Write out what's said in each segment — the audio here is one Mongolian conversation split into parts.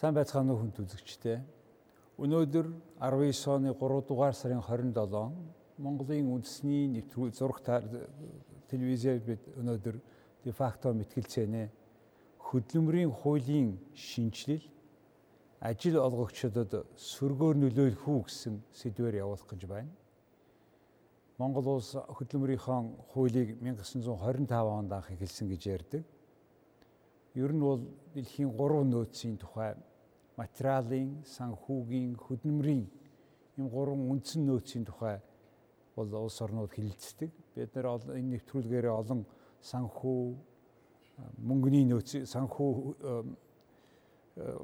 Сайн байцгаана уу хүнд үзэгчдээ. Өнөөдөр 19 оны 3 дугаар сарын 27 Монголын үндэсний нэвтрүүл зураг телевизээр бид өнөөдөр де факто мэтгэлцээнэ хөдөлмөрийн хуулийн шинжилэл ажил олгогчдод сөргөөр нөлөөлөх үү гэсэн сэдвээр явуулах гэж байна. Монгол улс хөдөлмөрийнхөө хуулийг 1925 онд анх эхэлсэн гэж ярьдаг. Ер нь бол дэлхийн 3 нөөцийн тухай материалын, санхүүгийн, хөдөлмөрийн ийм гурван үндсэн нөөцийн тухай бол улс орнууд хилцдэг. Бид нэр энэ нэвтрүүлгээр олон санхүү, мөнгөний нөөц, санхүү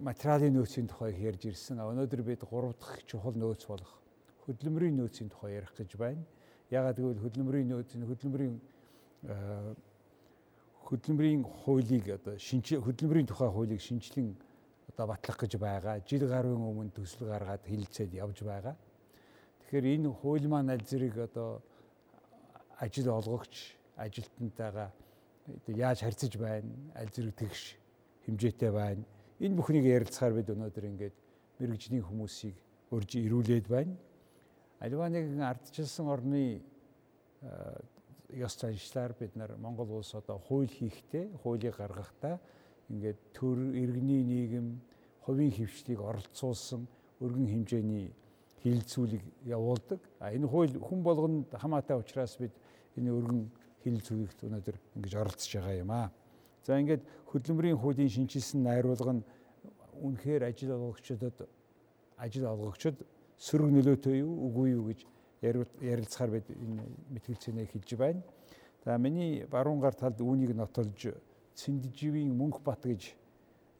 материалын нөөцийн тухай ярьж ирсэн. Өнөөдөр бид гурав дахь чухал нөөц болох хөдөлмөрийн нөөцийн тухай ярих гэж байна. Ягаад гэвэл хөдөлмөрийн нөөц нь хөдөлмөрийн хөдөлмөрийн хуулийг одоо шинж хөдөлмөрийн тухай хуулийг шинжилэн одоо батлах гэж байгаа. Жил гаруйн өмнө төсөл гаргаад хилцээд явж байгаа. Тэгэхээр энэ хууль маань аль зэрэг одоо ажил олгогч ажилтнтайгаа яаж харьцаж байна, аль зэрэг тэгш хэмжээтэй байна. Энэ бүхнийг ярилцахаар бид өнөөдөр ингээд мэрэгжлийн хүмүүсийг урьж ирүүлээд байна. Альва нэгэн ардчилсан орны ёс заншлаар бид нар Монгол улс одоо хууль хийхдээ, хуулийг гаргахдаа ингээд төр иргэний нийгэм хувийн хөвчлийг оролцуулсан өргөн хэмжээний хилцүүлэг явуулдаг. А энэ хууль хүн болгонд хамаатай учраас бид энэ өргөн хилцүүлэгт өнөөдөр ингэж оролцож байгаа юм аа. За ингээд хөдөлмөрийн хуулийн шинжилсэн найруулга нь үнэхээр ажил олгогчдод ажил олгогчд сөрөг нөлөөтэй юу үгүй юу гэж ярилцахаар бид энэ мэтгэлцээнээ хэлж байна. За миний баруун гар талд үүнийг нотолж Цэндиживийн Мөнхбат гэж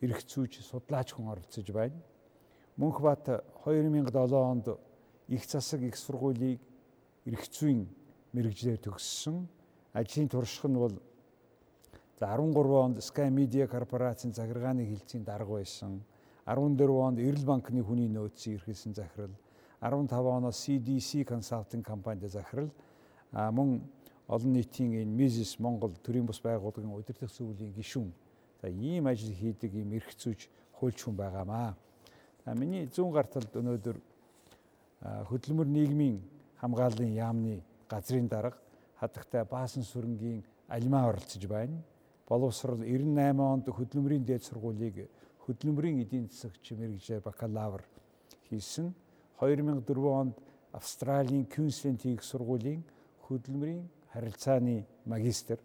эргцүүж судлаач хүн оролцож байна. Мөнхбат 2007 онд их засаг их сургуулийг эргцүүн мэрэгжлээр төгссөн. Ажлын турших нь бол за 13 онд Sky Media корпорацийн захиргааны хилцээний дарга байсан. 14 онд Эрэл банкны хүний нөөцийг эрхэлсэн захирал, 15 оноос CDC консалтинг компанид захирал, мөн олон нийтийн энэ Мизис Монгол төрийн бус байгууллагын удирдах зөвлөлийн гишүүн. За ийм ажил хийдэг ийм эрхцүүж хуульч хүн байгаамаа. За миний зүүн гар талд өнөөдөр хөдөлмөр нийгмийн хамгааллын яамны газрын дарга хадагтай Баасан сүрэнгийн алимаа оролцож байна. Боловсрол 98 онд хөдөлмөрийн дээд сургуулийг хөдөлмөрийн эдийн засагч мэрэгжлэр бакалавр хийсэн. 2004 онд Австралийн Queensland их сургуулийн хөдөлмөрийн харилцааны магистр.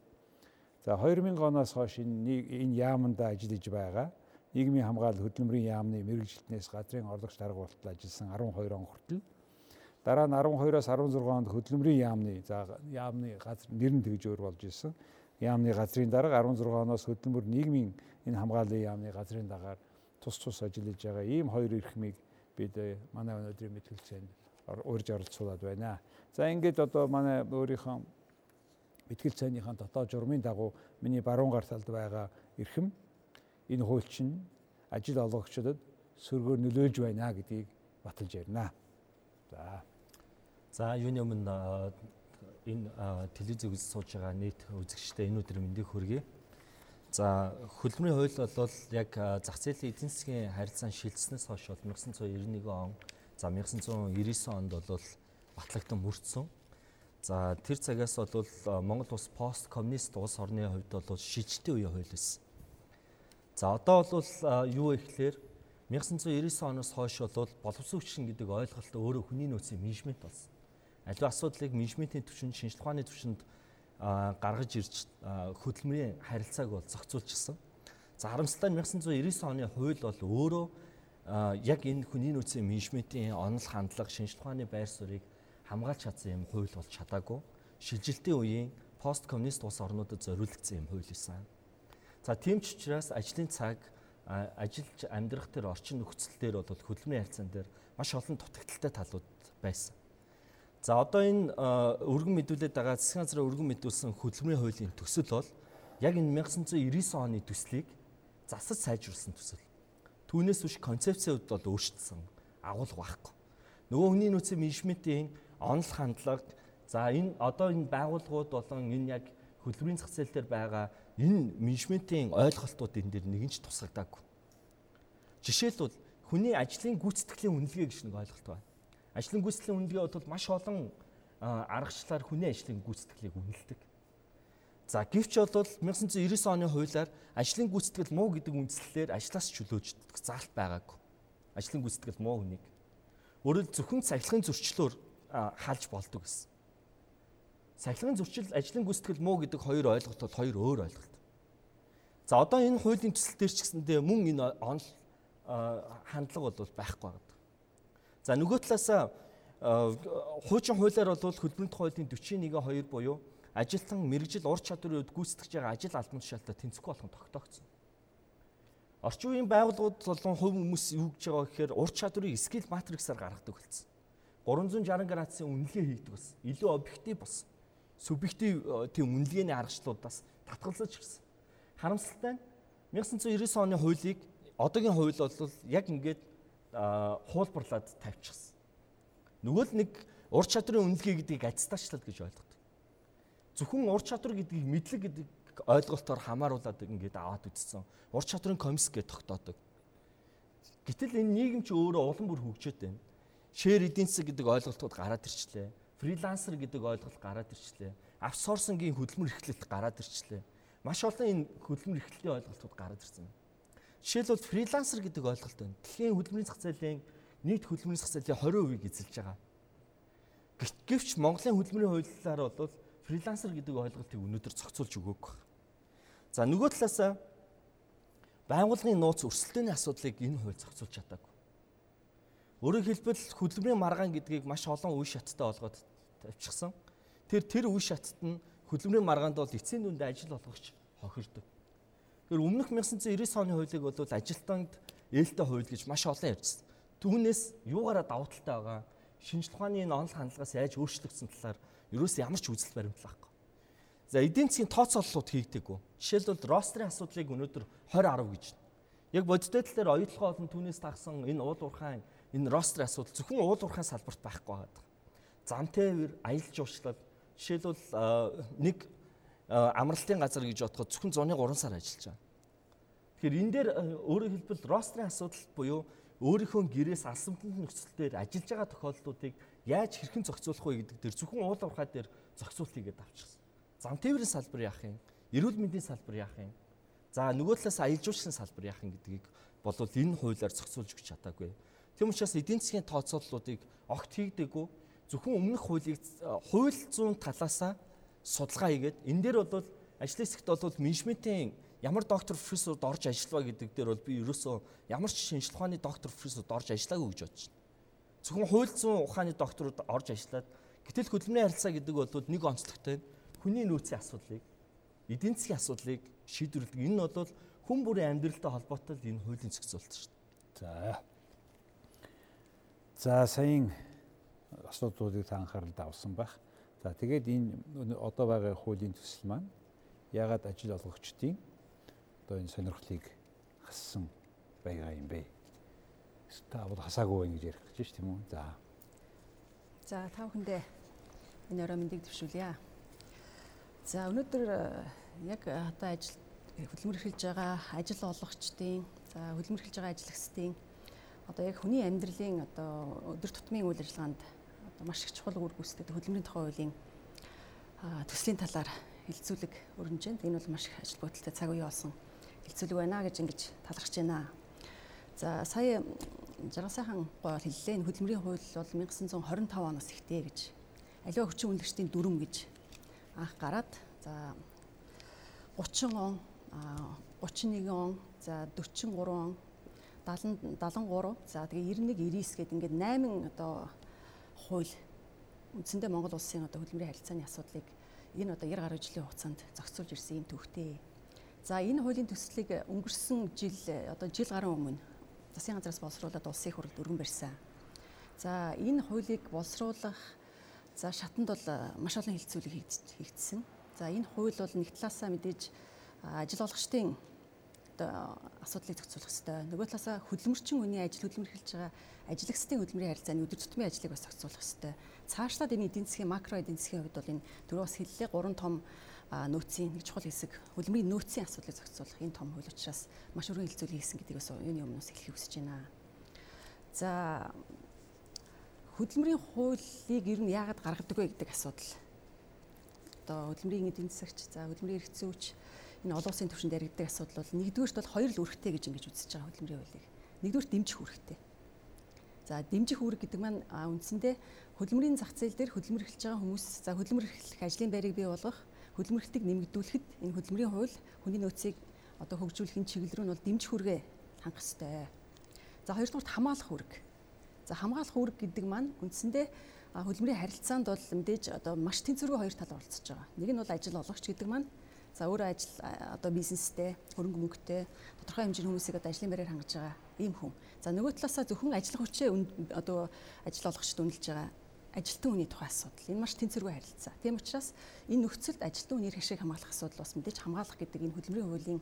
За 2000 оноос хойш энэ энэ яаманд ажиллаж байгаа. Нийгмийн хамгаалал хөдөлмөрийн яамны мэрэгжилтнээс газрын орлогч дарга болтол ажилласан 12 он хүртэл дараа нь 12-оос 16 онд хөдөлмөрийн яамны за яамны газар нэр нь тэгж өөр болж исэн. Яамны газрын дарга 16 оноос хөдөлмөр нийгмийн энэ хамгааллын яамны газрын дагаар тус тус ажиллаж байгаа ийм хоёр эрхмийг бид э, манай өнөөдрийн мэтгэлцээнд урьж оролцуулаад байна. За ингээд одоо манай өөрийнхөө Итгэл цайныхаа дотоод журмын дагуу миний баруун гар талд байгаа эрхэм энэ хууль чинь ажил олгогчдод сөргөөр нөлөөлж байна гэдгийг баталж ярина. За. За юуны өмнө энэ телевиз үзэж сууж байгаа нийт үзэгчтэй энэ өдөр мэндийг хүргэе. За хөдөлмөрийн хууль бол яг зах зээлийн эдийн засгийн харилцаан шилжснээс хойш бол 1991 он за 1999 онд бол батлагдсан мөрдсөн. За тэр цагаас бол Монгол улс пост коммунист улс орны хувьд бол шижтэй үеийн хууль байсан. За одоо бол юу ихлээр 1999 оноос хойш бол боловсрууччин гэдэг ойлголт өөрөө хүний нөөцийн менежмент болсон. Аливаа асуудлыг менежментийн түвшинд, шинжилгээ ухааны түвшинд гаргаж ирж хөдөлмөрийн харилцааг бол зохицуулчихсан. За харамсалтай 1999 оны хууль бол өөрөө яг энэ хүний нөөцийн менежментийн онол хандлага, шинжилгээ ухааны байр суурийг хамгаалж чадсан юм хууль болж чадаагүй. Шилжилтийн үеийн пост коммунист улс орнуудад зориулагдсан юм хууль байсан. За тийм ч учраас ажлын цаг ажиллаж амьдрах тэр орчин нөхцөл дээр бол хөдөлмөрийн харьцаан дээр маш олон дутагдaltaй талууд байсан. За одоо энэ өргөн мэдүүлээд байгаа засгийн газрын өргөн мэдүүлсэн хөдөлмөрийн хуулийн төсөл бол яг энэ 1999 оны төслийг засаж сайжруулсан төсөл. Түүнээс биш концепцийн хувьд бол өөрчлөсөн агуулга байхгүй. Нөгөө хүний нөөцийн менежментийн онол хандлага за энэ одоо энэ байгууллагууд болон энэ яг хөдөлмөрийн зах зээл дээр байгаа энэ менежментийн ойлголтууд энэ дээр нэгэн ч тусагдаагүй. Жишээлбэл хүний ажлын гүйцэтгэлийн үнэлгээ гэж нэг ойлголт байна. Ажлын гүйцэтгэлийн үнэлгээ бол маш олон аргачлалаар хүний ажлын гүйцэтгэлийг үнэлдэг. За гэвч бол 1999 оны хуулиар ажлын гүйцэтгэл муу гэдэг үндслэлээр ажлаас чөлөөждөг заалт байгаагүй. Ажлын гүйцэтгэл муу хүнийг өөрөөр зөвхөн цахилгын зөрчлөөр халж болдог гэсэн. Цахилгын зөрчил ажлын гүйцэтгэл муу гэдэг хоёр ойлголт бол хоёр өөр ойлголт. За одоо энэ хуулийн төсөл дээр ч гэсэндээ мөн энэ онол хандлага бол байхгүй байна. За нөгөө талаас хуучин хуулиар бол хөлбөмбөг хуулийн 41-2 буюу ажилтан мэрэгжил ур чадварын үед гүйцэтгэж байгаа ажил албан тушаалтаа тэнцэхгүй болох нь тогтоогдсон. Орчин үеийн байгууллагууд болон хувь хүмүүс юу гэж байгаа гэхээр ур чадварыг скил матриксаар гаргадаг болсон. 360 градусын үнэлгээ хийдэг болсон. Илүү объектив болсон. Субъектив тийм үнэлгээний аргачлалуудаас татгалзаж ирсэн харамсалтай нь 1999 оны хуулийг одоогийн хууль бол яг ингээд хуулбарлаад тавьчихсан. Нөгөө л нэг ур чадрын үнэлгээ гэдгийг аттестачлал гэж ойлгодог. Зөвхөн ур чадвар гэдгийг мэдлэг гэдэг ойлголтоор хамааруулад ингээд аваад үзсэн. Ур чадрын комисс гэж тогтоодог. Гэтэл энэ нийгэм чи өөрөө улам бүр хөгжөөд байна. Share эдийн засаг гэдэг ойлголтууд гараад ирчлээ. Фрилансер гэдэг ойлголт гараад ирчлээ. Аутсорсингийн хөдөлмөр эрхлэлт гараад ирчлээ маш олон энэ хөдөлмөр эрхлэлийн ойлголтууд гараад ирсэн. Жишээлбэл фрилансер гэдэг ойлголт байна. Дэлхийн хөдөлмөрийн зах зээлийн нийт хөдөлмөрийн зах зээлийн 20%-ийг эзэлж байгаа. Гэвч Монголын хөдөлмөрийн хуулиар бол фрилансер гэдэг ойлголтыг өнөөдөр зохицуулж өгөөг байна. За нөгөө талаас байгууллагын нууц өрсөлдөөний асуудлыг энэ хууль зохицуулж чадаагүй. Өөрөөр хэлбэл хөдөлмөрийн маргаан гэдгийг маш олон үе шаттай олгоод тавьчихсан. Тэр тэр үе шатт нь хөдөлмөрийн маргаанд бол эцсийн дүндээ ажил олгогч хохирдог. Тэр өмнөх 1999 оны хуулийг бол ажилтнанд ээлтэй хууль гэж маш олон ярьжсэн. Түүнээс юугаараа давуу талтай байгаа шинжлэх ухааны энэ онол хандлагаас яаж өөрчлөгдсөн талаар ерөөс ямар ч үзэл баримтлал байхгүй. За эдийн засгийн тооцооллууд хийгдэггүй. Жишээлбэл рострын асуудлыг өнөөдөр 2010 гэж. Яг бодиттой тал дээр оюутлогоо олон түүнээс тагсан энэ уул уурхайн энэ рострын асуудал зөвхөн уул уурхайн салбарт байхгүй байгаа. Зам тээвэр, аялал жуулчлал Жишээлбэл нэг амралтын газар гэж бодоход зөвхөн зуны 3 сар ажиллаж байгаа. Тэгэхээр энэ дээр өөрөөр хэлбэл рострын асуудал буюу өөрийнхөө гэрээс алсамтанд нөхцөл дээр ажиллаж байгаа тохиолдлуудыг яаж хэрхэн зохицуулах вэ гэдэг дээр зөвхөн уул уурхай дээр зохицуулт хийгээд авчихсан. Зам тээврийн салбар яах юм? Эрүүл мэндийн салбар яах юм? За нөгөө талаас аялал жуулчлалын салбар яах юм гэдгийг болвол энэ хуулиар зохицуулж өгч чадаагүй. Тэм учраас эдийн засгийн тооцооллуудыг огт хийгдэггүй зөвхөн өмнөх хуулийг хууль зүйн талаасаа судалгаа хийгээд энэ дээр бол ажлын хэсэгт бол менежментийн ямар доктор профессорд орж ажиллаваа гэдэг дээр бол би ерөөсөө ямар ч шинжилгээ ухааны доктор профессорд орж ажиллаагүй гэж бодож байна. Зөвхөн хууль зүйн ухааны докторууд орж ажиллаад гэтэл хөдөлмөрийн харилцаа гэдэг бол нэг онцлогтой хүний нөөцийн асуудлыг эдийн засгийн асуудлыг шийдвэрлэдэг. Энэ бол хүн бүрийн амьдралтай холбоотой энэ хуулийн зохицуулт шүү дээ. За. За саяын асуудлуудыг та анхааралд авсан байх. За тэгээд энэ одоо байгаа хуулийн төсөл маань яагаад ажил олгогчдын одоо энэ сонирхлыг хассан байгаа юм бэ? Та бол хасаагүй байх гэж ярих гэж байна тийм үү? За. За та бүхэндээ энэ өрөө мэндийг төвшүүлье. За өнөөдөр э, яг одоо ажил хөдөлмөр эрхэлж байгаа ажил олгогчдын за хөдөлмөр эрхэлж байгаа ажлагчдын одоо яг хүний амьдралын одоо өдөр тутмын үйл ажиллагаанд маш их чухал үр гүйцэтгэдэг хөдөлмөрийн тухай хуулийн төслийн талаар хилцүүлэг өрнөж байна. Энэ бол маш их ажил бодолтой цаг үе болсон хилцүүлэг байна гэж ингэж талархаж байна. За сая жаргал сайхан гоо хэллээ. Энэ хөдөлмөрийн хууль бол 1925 оноос ихтэй гэж аливаа хүчин үнэлэгчдийн дүрм гэж анх гараад за 30 он 31 он за 43 он 70 73 за тэгээ 91 99 гэдэг ингээд 8 одоо хууль үндсэндээ Монгол улсын одоо хөдөлмөрийн харилцааны асуудлыг энэ одоо 90 гаруй жилийн хугацаанд зохицуулж ирсэн юм төвхтэй. За энэ хуулийн төслийг өнгөрсөн жил одоо жил гаруй өмнө засгийн газраас боловсруулаад улсын хурлд өргөн барьсан. За энэ хуулийг боловсруулах за шатанд бол маш олон хилцүүлэг хийгдсэн. За энэ хууль бол нэг талаасаа мэдээж ажил олгогчдын одоо асуудлыг зохицуулах хэрэгтэй. Нөгөө талаасаа хөдөлмөрчин хүний ажил хөдөлмөр эхэлж байгаа ажиглагчдын хөдөлмөрийн харилцааны өдөр тутмын ажлыг бас зохицуулах хэрэгтэй. Цаашлаад энэ эдийн засгийн макро эдийн засгийн хувьд бол энэ дөрөв бас хэллээ гурван том нөөцийн нэг чухал хэсэг хөдөлмөрийн нөөцийн асуудлыг зохицуулах энэ том хууль учраас маш өргөн хилцүүлэг хийсэн гэдгийг бас юуны өмнөөс хэлхийг хүсэж байна. За хөдөлмөрийн хуулийг ер нь яагаад гаргадаг вэ гэдэг асуудал. Одоо хөдөлмөрийн эдийн засагч, за хөдөлмөрийн эрх зүйч энэ олон улсын түвшинд яригддаг асуудал бол нэгдүгээрт бол хоёр л үүрэгтэй гэж ингэж үзэж байгаа хөдөлмөрийн хуулийг. Нэгдүгээр дэмжих үүрэгтэй. За дэмжих үүрэг гэдэг маань үндсэндээ хөдөлмөрийн зах зээл дээр хөдөлмөр эхэлж байгаа хүмүүс за хөдөлмөр эхлэх ажлын байрыг бий болгох хөдөлмөрлөлтийг нэмэгдүүлэхэд энэ хөдөлмөрийн хууль хүний нөөцийг одоо хөгжүүлэхин чиглэл рүү нь бол дэмжих үүргээ хангах ёстой. За хоёрдугаар хамгаалах үүрэг. За хамгаалах үүрэг гэдэг маань үндсэндээ хөдөлмөрийн харилцаанд бол мэдээж одоо маш тэнцвэргүй хоёр тал оролцож байгаа. Нэг нь бол ажил олгогч гэдэг маань за өөрөө ажил одоо бизнестэй, хөрөнгө мөнгөтэй тодорхой хэмжээний хүмүүсийг одоо ажлын байраар хангаж байгаа ийм хүн. За нөгөө талаасаа зөвхөн ажиллах хүчээ одоо ажил олгогчд үнэлж байгаа ажилтан хүний тухай асуудал. Энэ маш тэнцвэргүй харилцаа. Тийм учраас энэ нөхцөлд ажилтан хүний эрх ашиг хамгаалах асуудал бас мэдээж хамгаалах гэдэг энэ хөдөлмөрийн хуулийн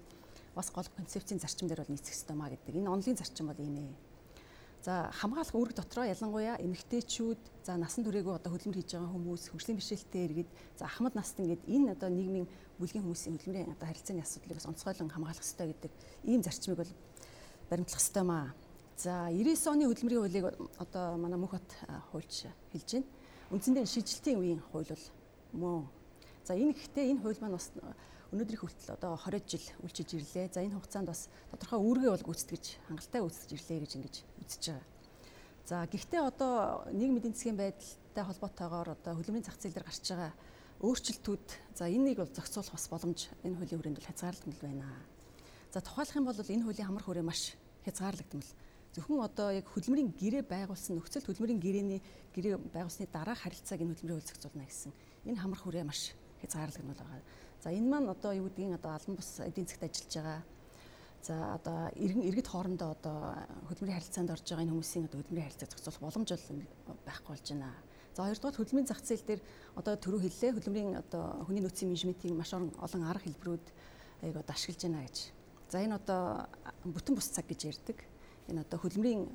бас гол концепцийн зарчим дээр бол нийцэх ёстой маа гэдэг. Энэ онлын зарчим бол ийм ээ. За хамгаалах үүрэг дотроо ялангуяа эмэгтэйчүүд, за насан туршаагүй одоо хөдөлмөр хийж байгаа хүмүүс, хөгжлийн бэрхшээлтэй иргэд, за ахмад наст ингээд энэ одоо нийгмийн бүлгийн хүмүүсийн хөдөлмөрийн одоо харилцааны асуудлыг бас онцгойлон хамгаалах ёстой гэдэг ийм зарчмыг бол баримтлах ёстой маа. За 99 оны хөдөлмөрийн хуулийг одоо манай Мөнх бат хуульч хэлж байна. Үндсэндээ шийдэлтийн үеийн хууль бол мөн. За энэ гэхдээ энэ хууль маань бас өнөөдрийн хүртэл одоо 20 жил үйлчилж ирлээ. За энэ хугацаанд бас тодорхой үүргээ бол гүйцэтгэж хангалттай үүсгэж ирлээ гэж ингэж үзэж байгаа. За гэхдээ одоо нийгмийн эдийн засгийн байдалтай холбоотойгоор одоо хөдөлмөрийн зах зээл дээр гарч байгаа өөрчлөлтүүд за энийг бол зохицуулах бас боломж энэ хуулийн хүрээнд бол хязгаарлагдмал байна. За тухайлах юм бол энэ хуулийн хамар хүрээ маш хязгаарлагдмал зөвхөн одоо яг хөдөлмөрийн гэрээ байгуулсан нөхцөл хөдөлмөрийн гэрээний гэрээ байгуулсны дараа харилцааг энэ хөдөлмөрийн хууль зохицуулна гэсэн энэ хамар хүрээ маш хязгаарлагдмал байгаа. За энэ маань одоо юу гэдгийг одоо албан бус эдийн засгт ажиллаж байгаа за одоо иргэд хоорондоо одоо хөдөлмөрийн харилцаанд орж байгаа энэ хүмүүсийн одоо хөдөлмөрийн харилцаа зохицуулах боломж бол байхгүй болж байна. За хоёрдугаар хөдөлмөрийн зах зээл дээр одоо төрөө хэллээ хөдөлмөрийн одоо хүний нөөцийн менежментийн маш олон арга хэлбэрүүд аяг одоо ашиглаж байна гэж. За энэ одоо бүтэн бус цаг гэж ярьдаг энэ одоо хөдөлмөрийн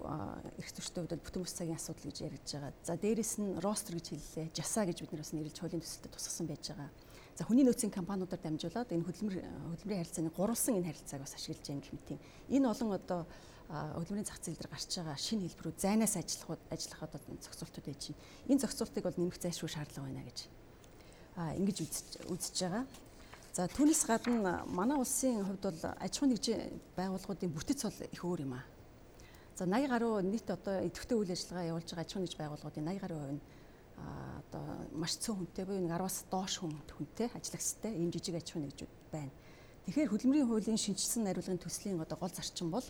эрх зүйчтэй хувьд бүтэн бус цагийн асуудал гэж яригдж байгаа. За дээрэс нь ростер гэж хэллээ. Жаса гэж бид нар бас нэрлэж хуулийн төсөлтөд тусгасан байж байгаа. За хүний нөөцийн компаниудаар дамжуулаад энэ хөдөлмөр хөдөлмөрийн харилцааны гурвалсан энэ харилцааг бас ашиглаж байгаа гэх мэт. Энэ олон одоо хөдөлмөрийн зах зээл дээр гарч байгаа шинэ хэлбэрүүд зайнаас ажиллах ажиллах одоо зохицуултууд байж байна. Энэ зохицуултыг бол нэмэх зайлшгүй шаардлага байна гэж а ингэж үзэж байгаа. За түүнээс гадна манай улсын хувьд бол аж ахуйн нэгжийн байгууллагуудын бүтэц бол их өөр юм аа. За 80 гаруй нийт одоо идэвхтэй үйл ажиллагаа явуулж байгаа аж ахуйн нэгж байгууллагуудын 80 гаруй хувь нь одоо маш цөөн хүнтэй буюу нэг 10-аас доош хүн хүнтэй ажиллагчтай ийм жижиг аж ахуйн нэгжүүд байна. Тэгэхээр хөдөлмөрийн хуулийн шинжилсэн хариулгын төслийн одоо гол зарчим бол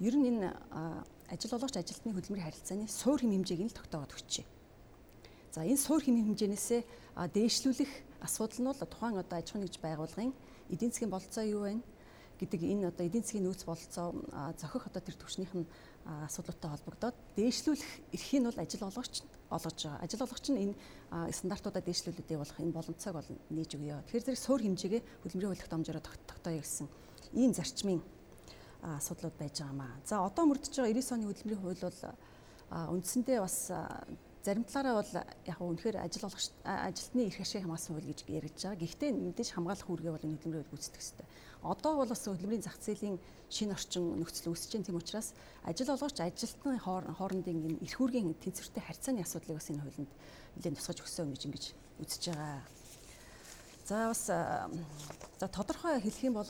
ер нь энэ ажил олгогч ажилтны хөдөлмөрийн харилцааны суур хэм хэмжээг нь тогтоогод өгчээ. За энэ суур хэм хэмжээнээсээ дээшлүүлэх асуудал нь бол тухайн одоо аж ахуйн нэгж байгууллагын эдийн засгийн бололцоо юу вэ гэдэг энэ одоо эдийн засгийн нөөц бололцоо зохих одоо тэр төвшнийх нь асуудлуудтай холбогдоод дээшлүүлэх эрхийг нь бол ажил олгогч олгож байгаа. Ажил олгогч нь энэ стандартуудаа дээшлүүлээд явуулах энэ боломцоог бол нээж өгье. Тэгэхээр зэрэг суур хэмжээгээ хөдөлмөрийн хууль тогтоомжоор тогтооё гэсэн ийм зарчмын асуудлууд байж байгаа маа. За одоо мөрдөж байгаа 90 оны хөдөлмөрийн хууль бол үндсэндээ бас зарим талаараа бол яг үнэхээр ажил олгогч ажилтны эрх ашиг хамгаалсан хууль гэж яригдж байгаа. Гэхдээ мэдээж хамгаалах үүргээ бол энэ хөдөлмөрөөр гүйцэтгэх хэрэгтэй. Одоо бол бас хөдөлмөрийн зах зээлийн шинэ орчин нөхцөл үүсэж байна. Тийм учраас ажил олгогч ажилтны хоорондын энэ эрх үүргийн тэнцвэртэй харьцааны асуудлыг бас энэ хуулинд нэлээд тусгаж өгсөн гэж ингэж үзэж байгаа. За бас за тодорхой хэлэх юм бол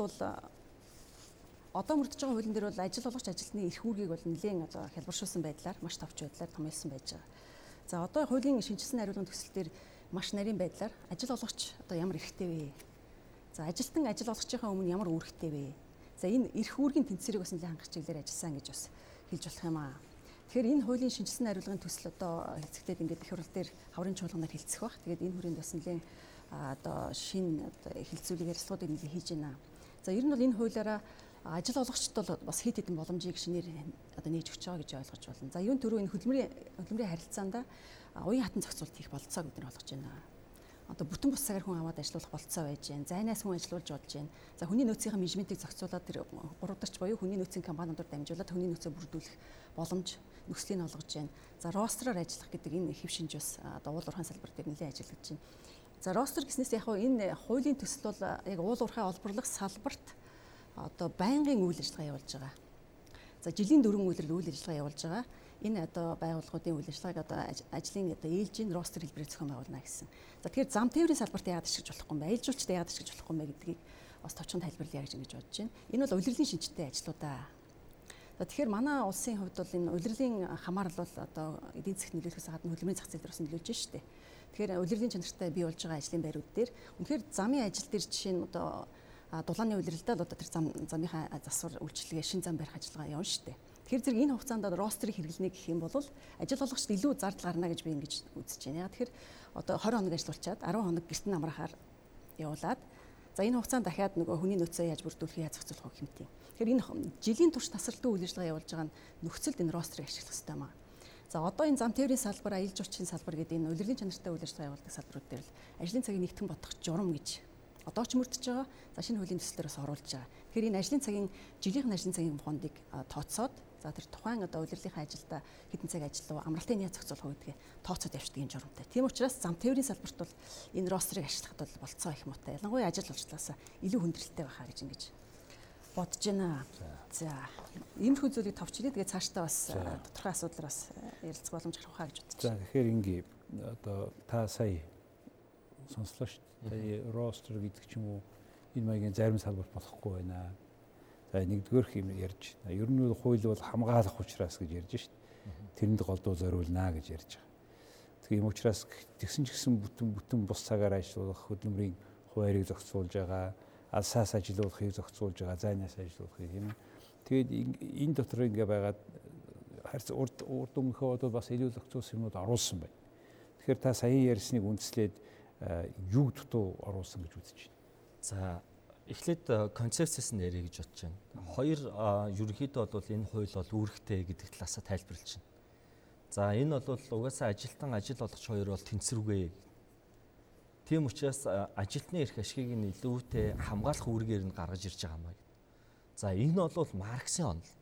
одоо мөрдөж байгаа хуулийн дээр бол ажил олгогч ажилтны эрх үүргийг бол нэлээд одоо хялбаршуулсан байдлаар маш товч байдлаар томьёолсон байж байгаа. За одоо хуулийн шинжилсэн хариулгын төсөл дээр маш нарийн байдлаар ажил олгогч одоо ямар эрхтэй вэ? За ажилтан ажил олгогчийнхаа өмнө ямар үүрэгтэй вэ? За энэ эрх үүргийн тэнцвэрийг бас нэлээд хангах чиглэлээр ажилласан гэж бас хэлж болох юм аа. Тэгэхээр энэ хуулийн шинжилсэн хариулгын төсөл одоо хэцэгдээд ингээд их хурл дээр хаврын чуулганаар хилцэх бах. Тэгээд энэ хүрээнд бас нэлээд одоо шин одоо хилцүүлэг ярилцлагуудыг нэлээд хийж байна. За ер нь бол энэ хуулиараа ажил олгогчд бол бас хэд хэдэн боломжийг шинээр одоо нээж өгч байгаа гэж ойлгож байна. За юун төрөө энэ хөдөлмөрийн хөдөлмөрийн харилцаанд уян хатан зохицуулт хийх болцоог бид нар олгож байна. Одоо бүтэн бус цагаар хүн аваад ажиллах болцоо байж байна. Зайнаас хүн ажиллуулж болж байна. За хүний нөөцийн менежментийг зохицуулаад тэр гуравдарч буюу хүний нөөцийн компаниудаар дамжуулаад хүний нөөцөө бүрдүүлэх боломж нөхцөлийг олгож байна. За ростроор ажиллах гэдэг энэ хэв шинж бас одоо уул уурхайн салбар дээр нэлээд ажиллагдаж байна. За ростер гэснээс яг энэ хуулийн төсөл бол яг уул уурхай олборлох салбарт одоо байнгын үйл ажиллагаа явуулж байгаа. За жилийн дөрвөн үйлрэл үйл ажиллагаа явуулж байгаа. Энэ одоо байгууллагуудын үйл ажиллагааг одоо ажлын одоо ээлжийн ростер хэлбэрээр зохион байгуулна гэсэн. За тэгэхээр зам тээврийн салбарт яагаад ашиглаж болохгүй юм бэ? Аялжуулчтай яагаад ашиглаж болохгүй юм бэ гэдгийг бас товчхон тайлбарлая гэж ингэж бодож байна. Энэ бол улирлын шинжтэй ажлуудаа. За тэгэхээр манай улсын хувьд бол энэ улирлын хамаарал бол одоо эдийн засгт нөлөөлөхөөс гадна хөдөлмөрийн зах зээл дээр бас нөлөөлж штэ. Тэгэхээр улирлын чанартай бий болж байгаа ажлын байрууд дээр үнэхээр замын ажил дээр жишээ нь одоо дулааны улиралдаа л одоо тэр зам замынхаа засвар үйлчлэгээ шин зам барих ажиллагаа явна штэ. Тэгэхээр зэрэг энэ хугацаанд ростерыг хэрэглэнэ гэх юм бол ажил олгогчд илүү зардал гарна гэж би ингэж үзэж байна. Тэгэхээр одоо 20 хоног ажиллуулчаад 10 хоног гэртэн амрахаар явуулаад за энэ хугацаанд дахиад нөгөө хүний нөөцөө яаж бүрдүүлэх яаж зохицуулах хэмтээ. Тэгэхээр энэ жилийн турш тасралтын үйл ажиллагаа явуулж байгаа нөхцөлд энэ ростерыг ашиглах хэрэгтэй маа. За одоо энэ зам тээврийн салбар, аялал жуулчлалын салбар гэдэг энэ улирлын чанартай үйл ажиллагаа явуулдаг салбарууд дээр л ажлын цагийг нэгтгэн бодох журам гэж одоо ч мөрдөж байгаа. За шинэ хуулийн төслөөр бас оруулж байгаа. Тэгэхээр энэ ажлын цагийн жилийнхэн ажлын цагийн фондыг тооцоод За тэр тухайн одоо удирдлынхаа ажилдаа хэдэн цаг ажиллав, амралтын яа зохицуулах гэдгээ тооцоод явждаг юм журамтай. Тийм учраас зам тээврийн салбарт бол энэ рострыг ашиглахад бол болцоо их муутай. Ялангуяа ажил олжлаасаа илүү хүндрэлтэй байхаа гэж ингэж бодож байна. За иймэрхүү зүйлийг товчлээ. Тэгээ цаашдаа бас тодорхой асуудлаар бас ярилцах боломж гарах хаа гэж байна. За тэгэхээр ингээ одоо та сая сонслоо шүү дээ. Ростер гэдэг ч юм уу энэ маягийн зарим салбарт болохгүй байна За нэгдүгээр хэм ярьж. Ер нь бол хууль бол хамгаалах учраас гэж ярьж шít. Тэрэнд голдуу зориулнаа гэж ярьж байгаа. Тэгээ юм учраас тэгсэн ч гэсэн бүтэн бүтэн бус цагаар ажиллах хөдөлмөрийн хуваарийг зохицуулж байгаа, алсаас ажилуулахыг зохицуулж байгаа, зайнаас ажилуулахыг юм. Тэгээд энэ дотор ингээ байгаад харц урд урд өмнөхөө одоо бас илүү зохицуулсан юмуд оруулсан байна. Тэгэхээр та саяхан ярьсныг үндэслээд юу дутуу оруулсан гэж үзэж байна. За эхлээд концепцээс нь ярих гэж бодож байна. Хоёр ерөнхийдөө бол энэ хууль бол үүрэгтэй гэдэг талаасаа тайлбарлаж байна. За энэ бол угаасаа ажилтан ажил олгогч хоёр бол тэнцвэргүй. Тийм учраас ажилтны эрх ашигыг нь илүүтэй хамгаалах үүргээр нь гаргаж ирж байгаа юм байна. За энэ бол Марксийн онол.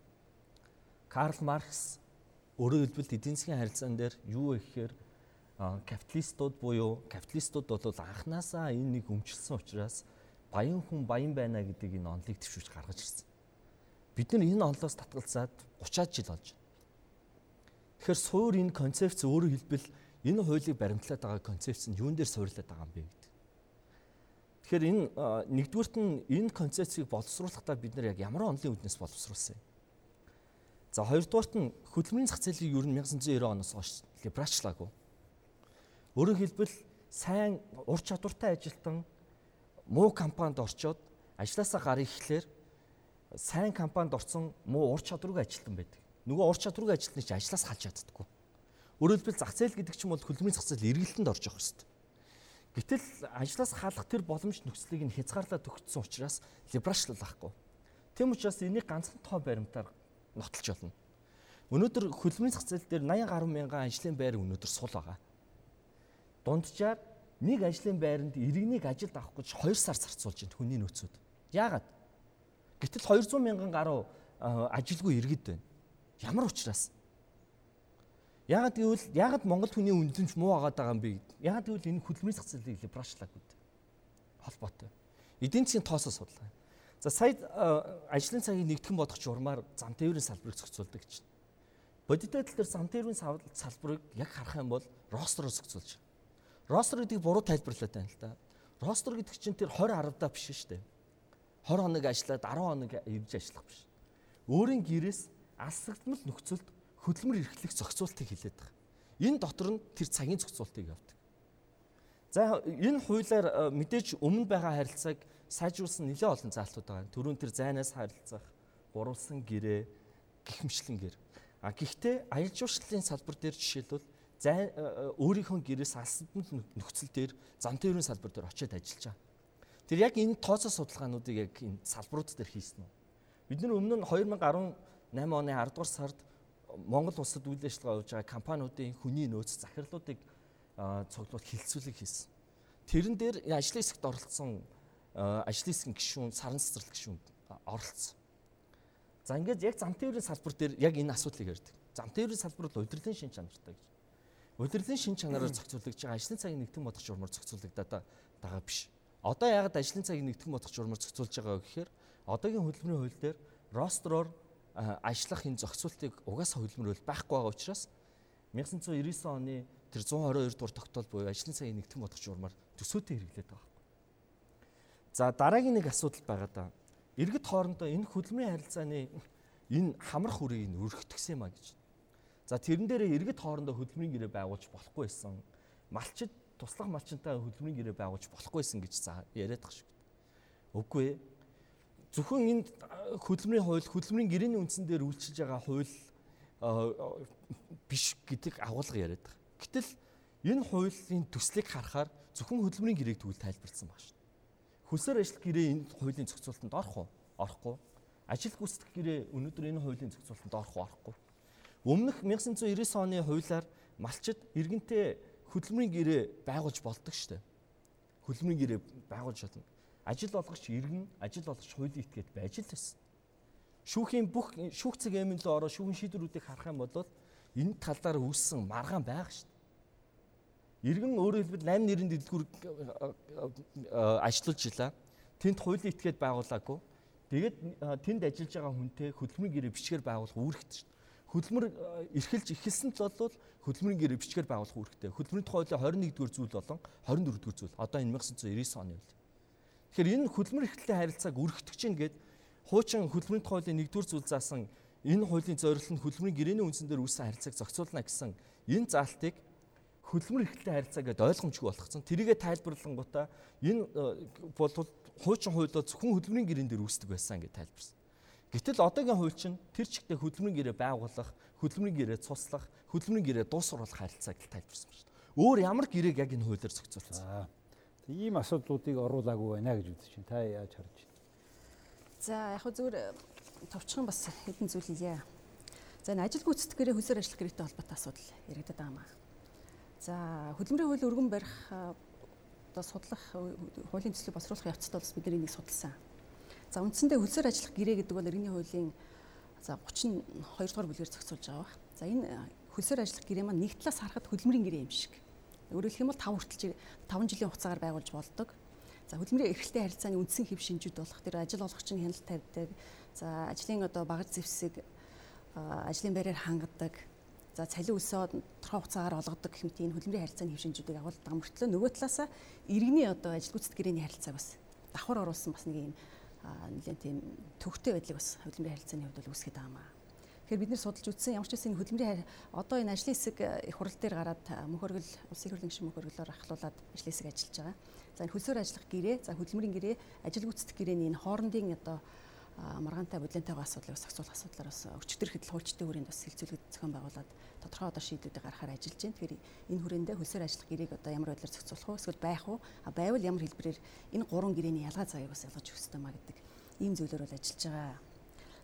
Карл Маркс өөрөөр хэлбэл эдийн засгийн харилцаан дээр юу гэхээр капиталистууд буюу капиталистууд бол анханасаа энэ нэг өмчлсөн учраас баян хүн баян байна гэдэг энэ онолыг төвшүүлж гаргаж ирсэн. Бид нар энэ онолоос татгалзаад 30-аад жил болж байна. Тэгэхээр суур энэ концепц өөрөөр хэлбэл энэ хуулийг баримтлаад байгаа концепц нь юун дээр суйрлаад байгаа юм бэ гэдэг. Тэгэхээр энэ нэгдүгüрт нь энэ концепцийг боловсруулахдаа бид нар яг ямар онолын үүднээс боловсруулсан юм. За хоёрдугаарт нь хөдөлмөрийн зах зээлийг ер нь 1990 оноос хойш либералчлаагүй. Өөрөөр хэлбэл сайн ур чадвартай ажилтан муу компанид орчоод ажилласаа гарах ихлээр сайн компанид орсон муу ур чадваргүй ажилтан байдаг. Нөгөө ур чадваргүй ажилтны чинь ажиллаас халж чаддаггүй. Өөрөөр хэлбэл зах зээл гэдэг чинь бол хөдөлмөрийн зах зээл эргэлтэнд орж явах хэрэгтэй. Гэтэл ажиллаас халах тэр боломж нөхцөлийг нь хязгаарлаад өгсөн учраас либералчлахгүй. Тэм учраас энийг ганцхан тоо баримтаар нотолж болно. Өнөөдөр хөдөлмөрийн зах зээл дээр 80 гаруй мянган ажлын байр өнөөдөр сул байгаа. Дунджаар нэг ажлын байранд иргэнийг ажилд авах гэж 2 сар зарцуулж байна хүний нөөцүүд. Яагаад? Гэтэл 200 мянган гаруй ажилгүй иргэд байна. Ямар учраас? Яагаад гэвэл яагаад Монгол хүний үндэнч муу агаад байгаа юм бэ? Яагаад гэвэл энэ хөдөлмөрийн зах зээлийг либералчлаг гэдэг холбоотой. Эдийн засгийн тоосоо судалгаа. За сая ажлын цагийг нэгтгэн бодох журмаар зам тээврийн салбарыг зохицуулдаг гэж. Бодит байдал дээр зам тээврийн салбарыг яг харах юм бол ростер зохицуулж байна. Ростер гэдгийг буруу тайлбарлаад байна л да. Ростер гэдэг чинь тэр 20 10-даа биш шүү дээ. 20 хоног ажиллаад 10 хоног ирж ажиллах биш. Өөрийн гэрээс алсагдмал нөхцөлд хөдөлмөр эрхлэх зохицуултыг хилээд байгаа. Энэ дотор нь тэр цагийн зохицуултыг явдаг. За энэ хуулиар мэдээж өмнө байгаа харилцааг сайжруулсан нэлээд олон заалтууд байгаа. Төрүүн тэр зайнаас харилцах, гурвалсан гэрээ, гихмшлэн гэр. А гэхдээ аялал жуулчлалын салбар дээр жишээлбэл э, э, өөрийнхөө гэрээс алсандмал нөхцөл дээр зам тээврийн салбар дээр очиод ажиллаж байгаа. Тэр яг энэ тооцоо судалгаануудыг яг энэ салбарууд дээр хийсэн үү? Бид нар өмнө нь 2018 оны 10 дугаар сард Монгол улсад үйл ажиллагаа явуулж байгаа компаниудын хүний нөөц захирлуудыг цуглуулах хилцүүлэг хийсэн. Тэрэн дээр ажлын хэсэгт оролцсон ажлын хэсгийн гишүүн, саран цэцэрлэг гишүүн оролцсон. За ингээд яг зам тээврийн салбар дээр яг энэ асуудлыг ярьдаг. Зам тээврийн салбар бол удирдлагын шин чанартай гэж. Удирдлын шин чанараар зохицуулагдж байгаа ажлын цагийн нэгтгэн бодох журмаар зохицуулагдаад байгаа биш. Одоо ягаад ажлын цагийн нэгтгэн бодох журмаар зохицуулж байгаа вэ гэхээр одоогийн хөдөлмөрийн хууль дээр ростроор ажиллах энэ зохицуултыг угаасаа хөдөлмөр хууль байхгүй байгаа учраас 1999 оны тэр 122 дугаар тогтоол буюу ажлын цагийн нэгтгэн бодох журмаар төсөөтэй хэрэглээд байгаа. За дараагийн нэг асуудал байгаа да. Иргэд хоорондоо энэ хөдөлмөрийн харилцааны энэ хамрах үрийг нь өргөтгсөн юм а гэж За тэрэн дээрээ иргэд хоорондоо хөдөлмөрийн гэрээ байгуулж болохгүй байсан. Малчид туслах малчинтай хөдөлмөрийн гэрээ байгуулж болохгүй байсан гэж яриад тах шиг. Үгүй ээ. Зөвхөн энд хөдөлмөрийн хууль хөдөлмөрийн гэрээний үндсэн дээр үйлчилж байгаа хууль биш гэдэг агуулга яриад байгаа. Гэтэл энэ хуулийн төслийг харахаар зөвхөн хөдөлмөрийн гэрээг тэгвэл тайлбарлсан баг шүү. Хөлсөөр ажил гэрээ энэ хуулийн зохицуулалтанд орох уу? Орохгүй. Ажил гүйцэтгэх гэрээ өнөөдөр энэ хуулийн зохицуулалтанд орох уу? Орохгүй Өмнөх 1999 оны хуулиар малчид иргэнтэй хөдөлмөрийн гэрээ байгуулж болдог шүү дээ. Хөдөлмөрийн гэрээ байгуулж чадна. Ажил олгогч иргэн, ажил олгогч хуулийн этгээд байж л байсан. Шүүхийн бүх шүүх цаг эмэн лөө ороо шүүхийн шийдвэрүүдийг харах юм бол энэ талаар үүссэн маргаан байгаа шүү дээ. Иргэн өөрөөр хэлбэл 8 нэрийн дэлгүүр ажиллуулж илаа. Тэнд хуулийн этгээд байгуулаагүй. Тэгээд тэнд ажиллаж байгаа хүнтэй хөдөлмөрийн гэрээ бичгээр байгуулах үүрэгтэй шүү дээ хөдөлмөр э, эрхэлж эхэлсэн л бол хөдөлмөрийн гэрээ бичгээр байгуулах үүрэгтэй. Хөдөлмөрийн тухай хуулийн 21-р зүйл болон 24-р зүйл. Одоо энэ 1999 оны үйл. Тэгэхээр энэ хөдөлмөр эрхлэлтэй харилцааг өргөтгөх чинь гээд хуучин хөдөлмөрийн тухай хуулийн 1-р зүйл заасан энэ хуулийн зорилт нь хөдөлмөрийн гэрээний үндсэн дээр үүссэн харилцааг зохицуулна гэсэн энэ заалтыг хөдөлмөр эрхлэлтэй харилцаа гэдээ ойлгомжгүй болгоцсон. Тэрийгэ тайлбарлангуудаа энэ э, бол хуучин хуулиуд зөвхөн хөдөлмөрийн гэрээн дээр үүсдэг байсан гэж тайлбарсан. Гэтэл одоогийн хууль чинь тэр чигтээ хөдөлмөрийн гэрээ байгуулах, хөдөлмөрийн гэрээ цуслах, хөдөлмөрийн гэрээ дуусгаруулах харилцааг л тайлбарсан байна шүү дээ. Өөр ямар гэрээг яг энэ хуулиар зохицуулсан. Ийм асуудлуудыг оруулаагүй байна гэж үзэж байна. Та яаж харж байна? За яг хөө зүгээр э, товчхон бас хэдэн зүйл хийе. За энэ ажил гүйцэтгэх гэрээ хөлсөөр ажиллах гэрээтэй холбоотой асуудал яригдаад байгаа маа. За хөдөлмөрийн хууль өргөн барих э, одоо судлах э, хуулийн төслийг босруулах явцад бол бид нэг судалсан. За үндсэндээ хөлсөөр ажиллах гэрээ гэдэг бол иргэний хуулийн за 32 дугаар бүлгээр зохицуулж байгаа ба. За энэ хөлсөөр ажиллах гэрээ маань нэг талаас харахад хөдөлмөрийн гэрээ юм шиг. Өөрөөр хэлэх юм бол 5 хүртэл 5 жилийн хугацаагаар байгуулж болдог. За хөдөлмөрийн эрхлэлтэй харилцааны үндсэн хэв шинжүүд болох тэр ажил олгогчийн хяналт тавьдаг. За ажлын одоо багаж зэвсэг ажлын байраар хангадаг. За цалин өсөө тодорхой хугацаагаар олгодог гэх мэт энэ хөдөлмөрийн харилцааны хэв шинжүүдийг агуулдаг мөртлөө нөгөө талаасаа иргэний одоо ажил гүйцэтгэх гэрээний харилцааг бас давхар оруулсан бас нэг юм нэлээд тийм төвхтэй байдлыг бас хөдөлмөрийн харилцааны хувьд бол үүсгэж байгаа маа. Тэгэхээр бид нэр судалж үзсэн ямар ч үсэн хөдөлмөрийн одоо энэ ажлын хэсэг их хурал дээр гараад мөхөргөл улсын хурлын гишүүн мөхөргөлөөр ахлуулад ажлын хэсэг ажиллаж байгаа. За энэ хөлсөөр ажиллах гэрээ, за хөдөлмөрийн гэрээ, ажил гүйцэтгэх гэрээний энэ хоорондын одоо маргаантай бодлонтойгоо асуудлыг зохицуулах асуудлаар бас өчтөр хөдөл хуульчдын хүрээнд бас хилцүүлэг зохион байгуулад тодорхой одоо шийдвүүдийг гаргахаар ажиллаж байна. Тэгэхээр энэ хүрээндээ хөлсөөр ажиллах гэрээг одоо ямар байдлаар зохицуулах вэ? Эсвэл байх уу? А байвал ямар хэлбэрээр энэ гурван гэрэний ялгаа цагийг бас ялгаж өгөх ёстой маа гэдэг ийм зүйлээр бол ажиллаж байгаа.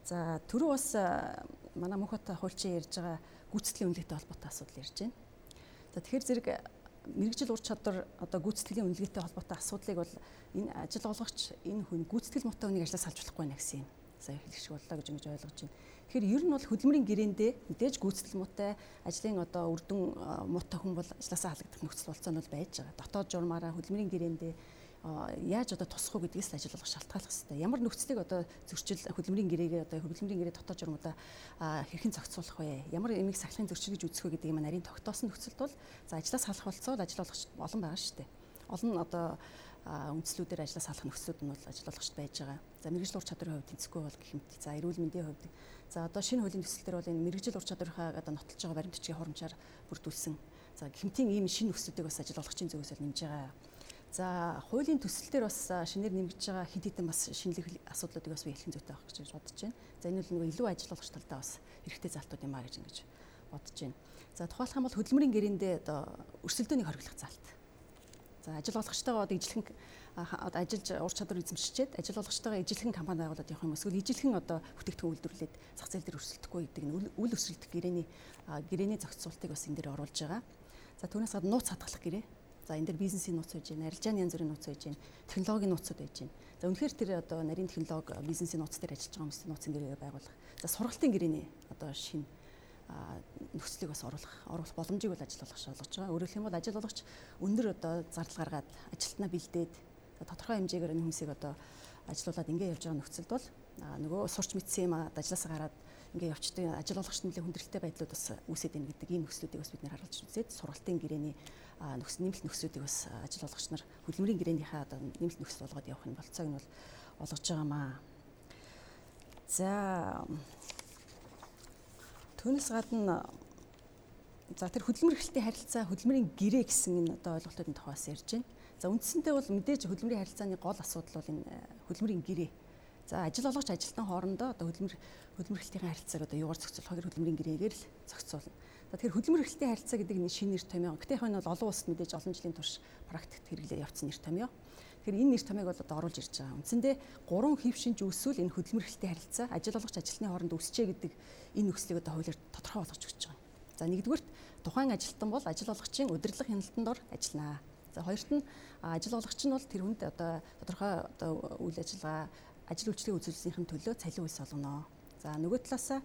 За түрүү бас манай мөнхөт хуульчин ярьж байгаа гүйцэтгэлийн үнэлгээтэй холбоотой асуудал ярьж байна. За тэгэхээр зэрэг мэрэгжил ур чадвар одоо гүйцэтгэлийн үнэлгээтэй холбоотой асуудлыг бол энэ ажил олгогч энэ хүн гүйцэтгэл муутай хүнийг ажлаас салж болохгүй нэ гэсэн юм. Сая хэлэх шиг боллоо гэж ингэж ойлгож байна. Тэгэхээр ер нь бол хөдөлмөрийн гэрээндээ мэдээж гүйцэтгэл муутай ажлын одоо үрдэн муутай хүн бол ажлаасаа халагдах нөхцөл болцоо нь бол байж байгаа. Дотоод журмаараа хөдөлмөрийн гэрээндээ яаж одоо тусах уу гэдгээс ажил болгох шалтгааллах хэрэгтэй. Ямар нөхцөлийг одоо зөрчил хөдөлмөрийн гэрээгээ одоо хөдөлмөрийн гэрээ дотоод журмуудаа хэрхэн зохицуулах вэ? Ямар эмийг сахлахын зөрчил гэж үзэх вэ гэдэг юм нарийн тогтоосон нөхцөлд бол за ажлаас халах болцоо ажил болгох олон байгаа шүү дээ. Олон одоо үндслүүдээр ажлаас халах нөхцлүүд нь бол ажил болгогчд байж байгаа. За мэрэгжил ур чадварын хувьд тэнцэхгүй бол гэх мэт. За эрүүл мэндийн хувьд за одоо шинэ хуулийн төсөл төр бол энэ мэрэгжил ур чадварынхаа одоо нотолж байгаа баримтчгийн хоромжаар бүрдүүлсэн. За гэмтийн ийм шинэ нөхцлүүдийг бас ажил болгогчийн зүгээс нэмж байгаа За хуулийн төсөл дээр бас шинээр нэмэгдэж байгаа хэд хэдэн бас шинэлэг асуудлуудыг бас би хэлхэн зүйтэй авах гэж бодож байна. За энэ бол нөгөө илүү ажиллагч талдаа бас хэрэгтэй залтууд юм а гэж ингэж бодож байна. За тухайлах юм бол хөдөлмөрийн гэрээндээ одоо өрсөлдөөнийг хориглох залт. За ажил олгогчтойгоо одоо одоо ажиллаж ур чадвар эзэмшчихэд ажил олгогчтойгоо ижилхэн компани байгуулад явах юм эсвэл ижилхэн одоо бүтээгдэхүүн үйлдвэрлээд зах зээл дээр өрсөлдөхгүй гэдэг нь үл өсрөлтөх гэрээний гэрээний зохицуултыг бас энэ дээр оруулж байгаа. За түүнээс гадна нууц хадгалах гэрээ За энэ дэр бизнесийн нууц байж байна, арилжааны янз бүрийн нууц байж байна, технологийн нууцуд байж байна. За үнэхээр тэр одоо нарийн технологи бизнесийн нууц дээр ажиллаж байгаа хүмүүсийн нууцын гэрээ байгуулах. За сургалтын гэрээний одоо шинэ нөхцөлийг бас оруулах оруулах боломжийг бол ажил олгогч олгож байгаа. Өөрөөр хэлбэл ажил олгогч өндөр одоо зардал гаргаад ажилтнаа бэлдээд тодорхой хэмжээгээр энэ хүмүүсийг одоо ажилуулад ингэ явж байгаа нөхцөлд бол нөгөө сурч мэдсэн юм ажлаасаа гараад ингээ явчдаг ажил олгогч нэлээд хүндрэлтэй байдлууд бас үүсэж байна гэдэг ийм нөхцлүүдийг бас бид нэр харуулж үзээд сургалтын гэрээний нөхс нэмэлт нөхцлүүдийг бас ажил олгогч нар хөдөлмөрийн гэрээнийхээ одоо нэмэлт нөхцөл болгоод явах нь болцоог нь бол олгож байгаамаа. За түүнээс гадна за тэр хөдөлмөр эрхлэлтийн харилцаа хөдөлмөрийн гэрээ гэсэн энэ одоо ойлголтын тухаас ярьж байна. За үндсэндээ бол мэдээж хөдөлмөрийн харилцааны гол асуудал бол энэ хөдөлмөрийн гэрээ. За ажил олгогч ажилтан хоорондоо одоо хөдөлмөр хөдөлмөр эрхлэлтийн харилцааг одоо юугаар зохицуулах хоёр хөдөлмөрийн гэрээгээр л зохицуулна. Тэгэхээр хөдөлмөр эрхлэлтийн харилцаа гэдэг нь шинэ нэр томьёо. Гэтэ яг нь бол олон улсад мэдээж олон жилийн турш практикт хэрэглээ явцсан нэр томьёо. Тэгэхээр энэ нэр томьёог бол одоо оруулж ирж байгаа. Үндсэндээ гурван хэв шинж үүсвэл энэ хөдөлмөр эрхлэлтийн харилцаа ажил олгогч ажилтны хооронд үүсчээ гэдэг энэ нөхцөлийг одоо хуулиар тодорхой болгож өгч байгаа. За нэгдүгürt тухайн ажилтан бол ажил олгогчийн удирдлага хяналтанд ор ажиллана. За хоёрт нь ажил олгогч нь бол тэр хүнд одоо тодорхой одоо үйл ажиллагаа ажил үйлчлэгийн үзүүлэлтийн төлөө цалин үйлс олгоно. За нөгөө талаасаа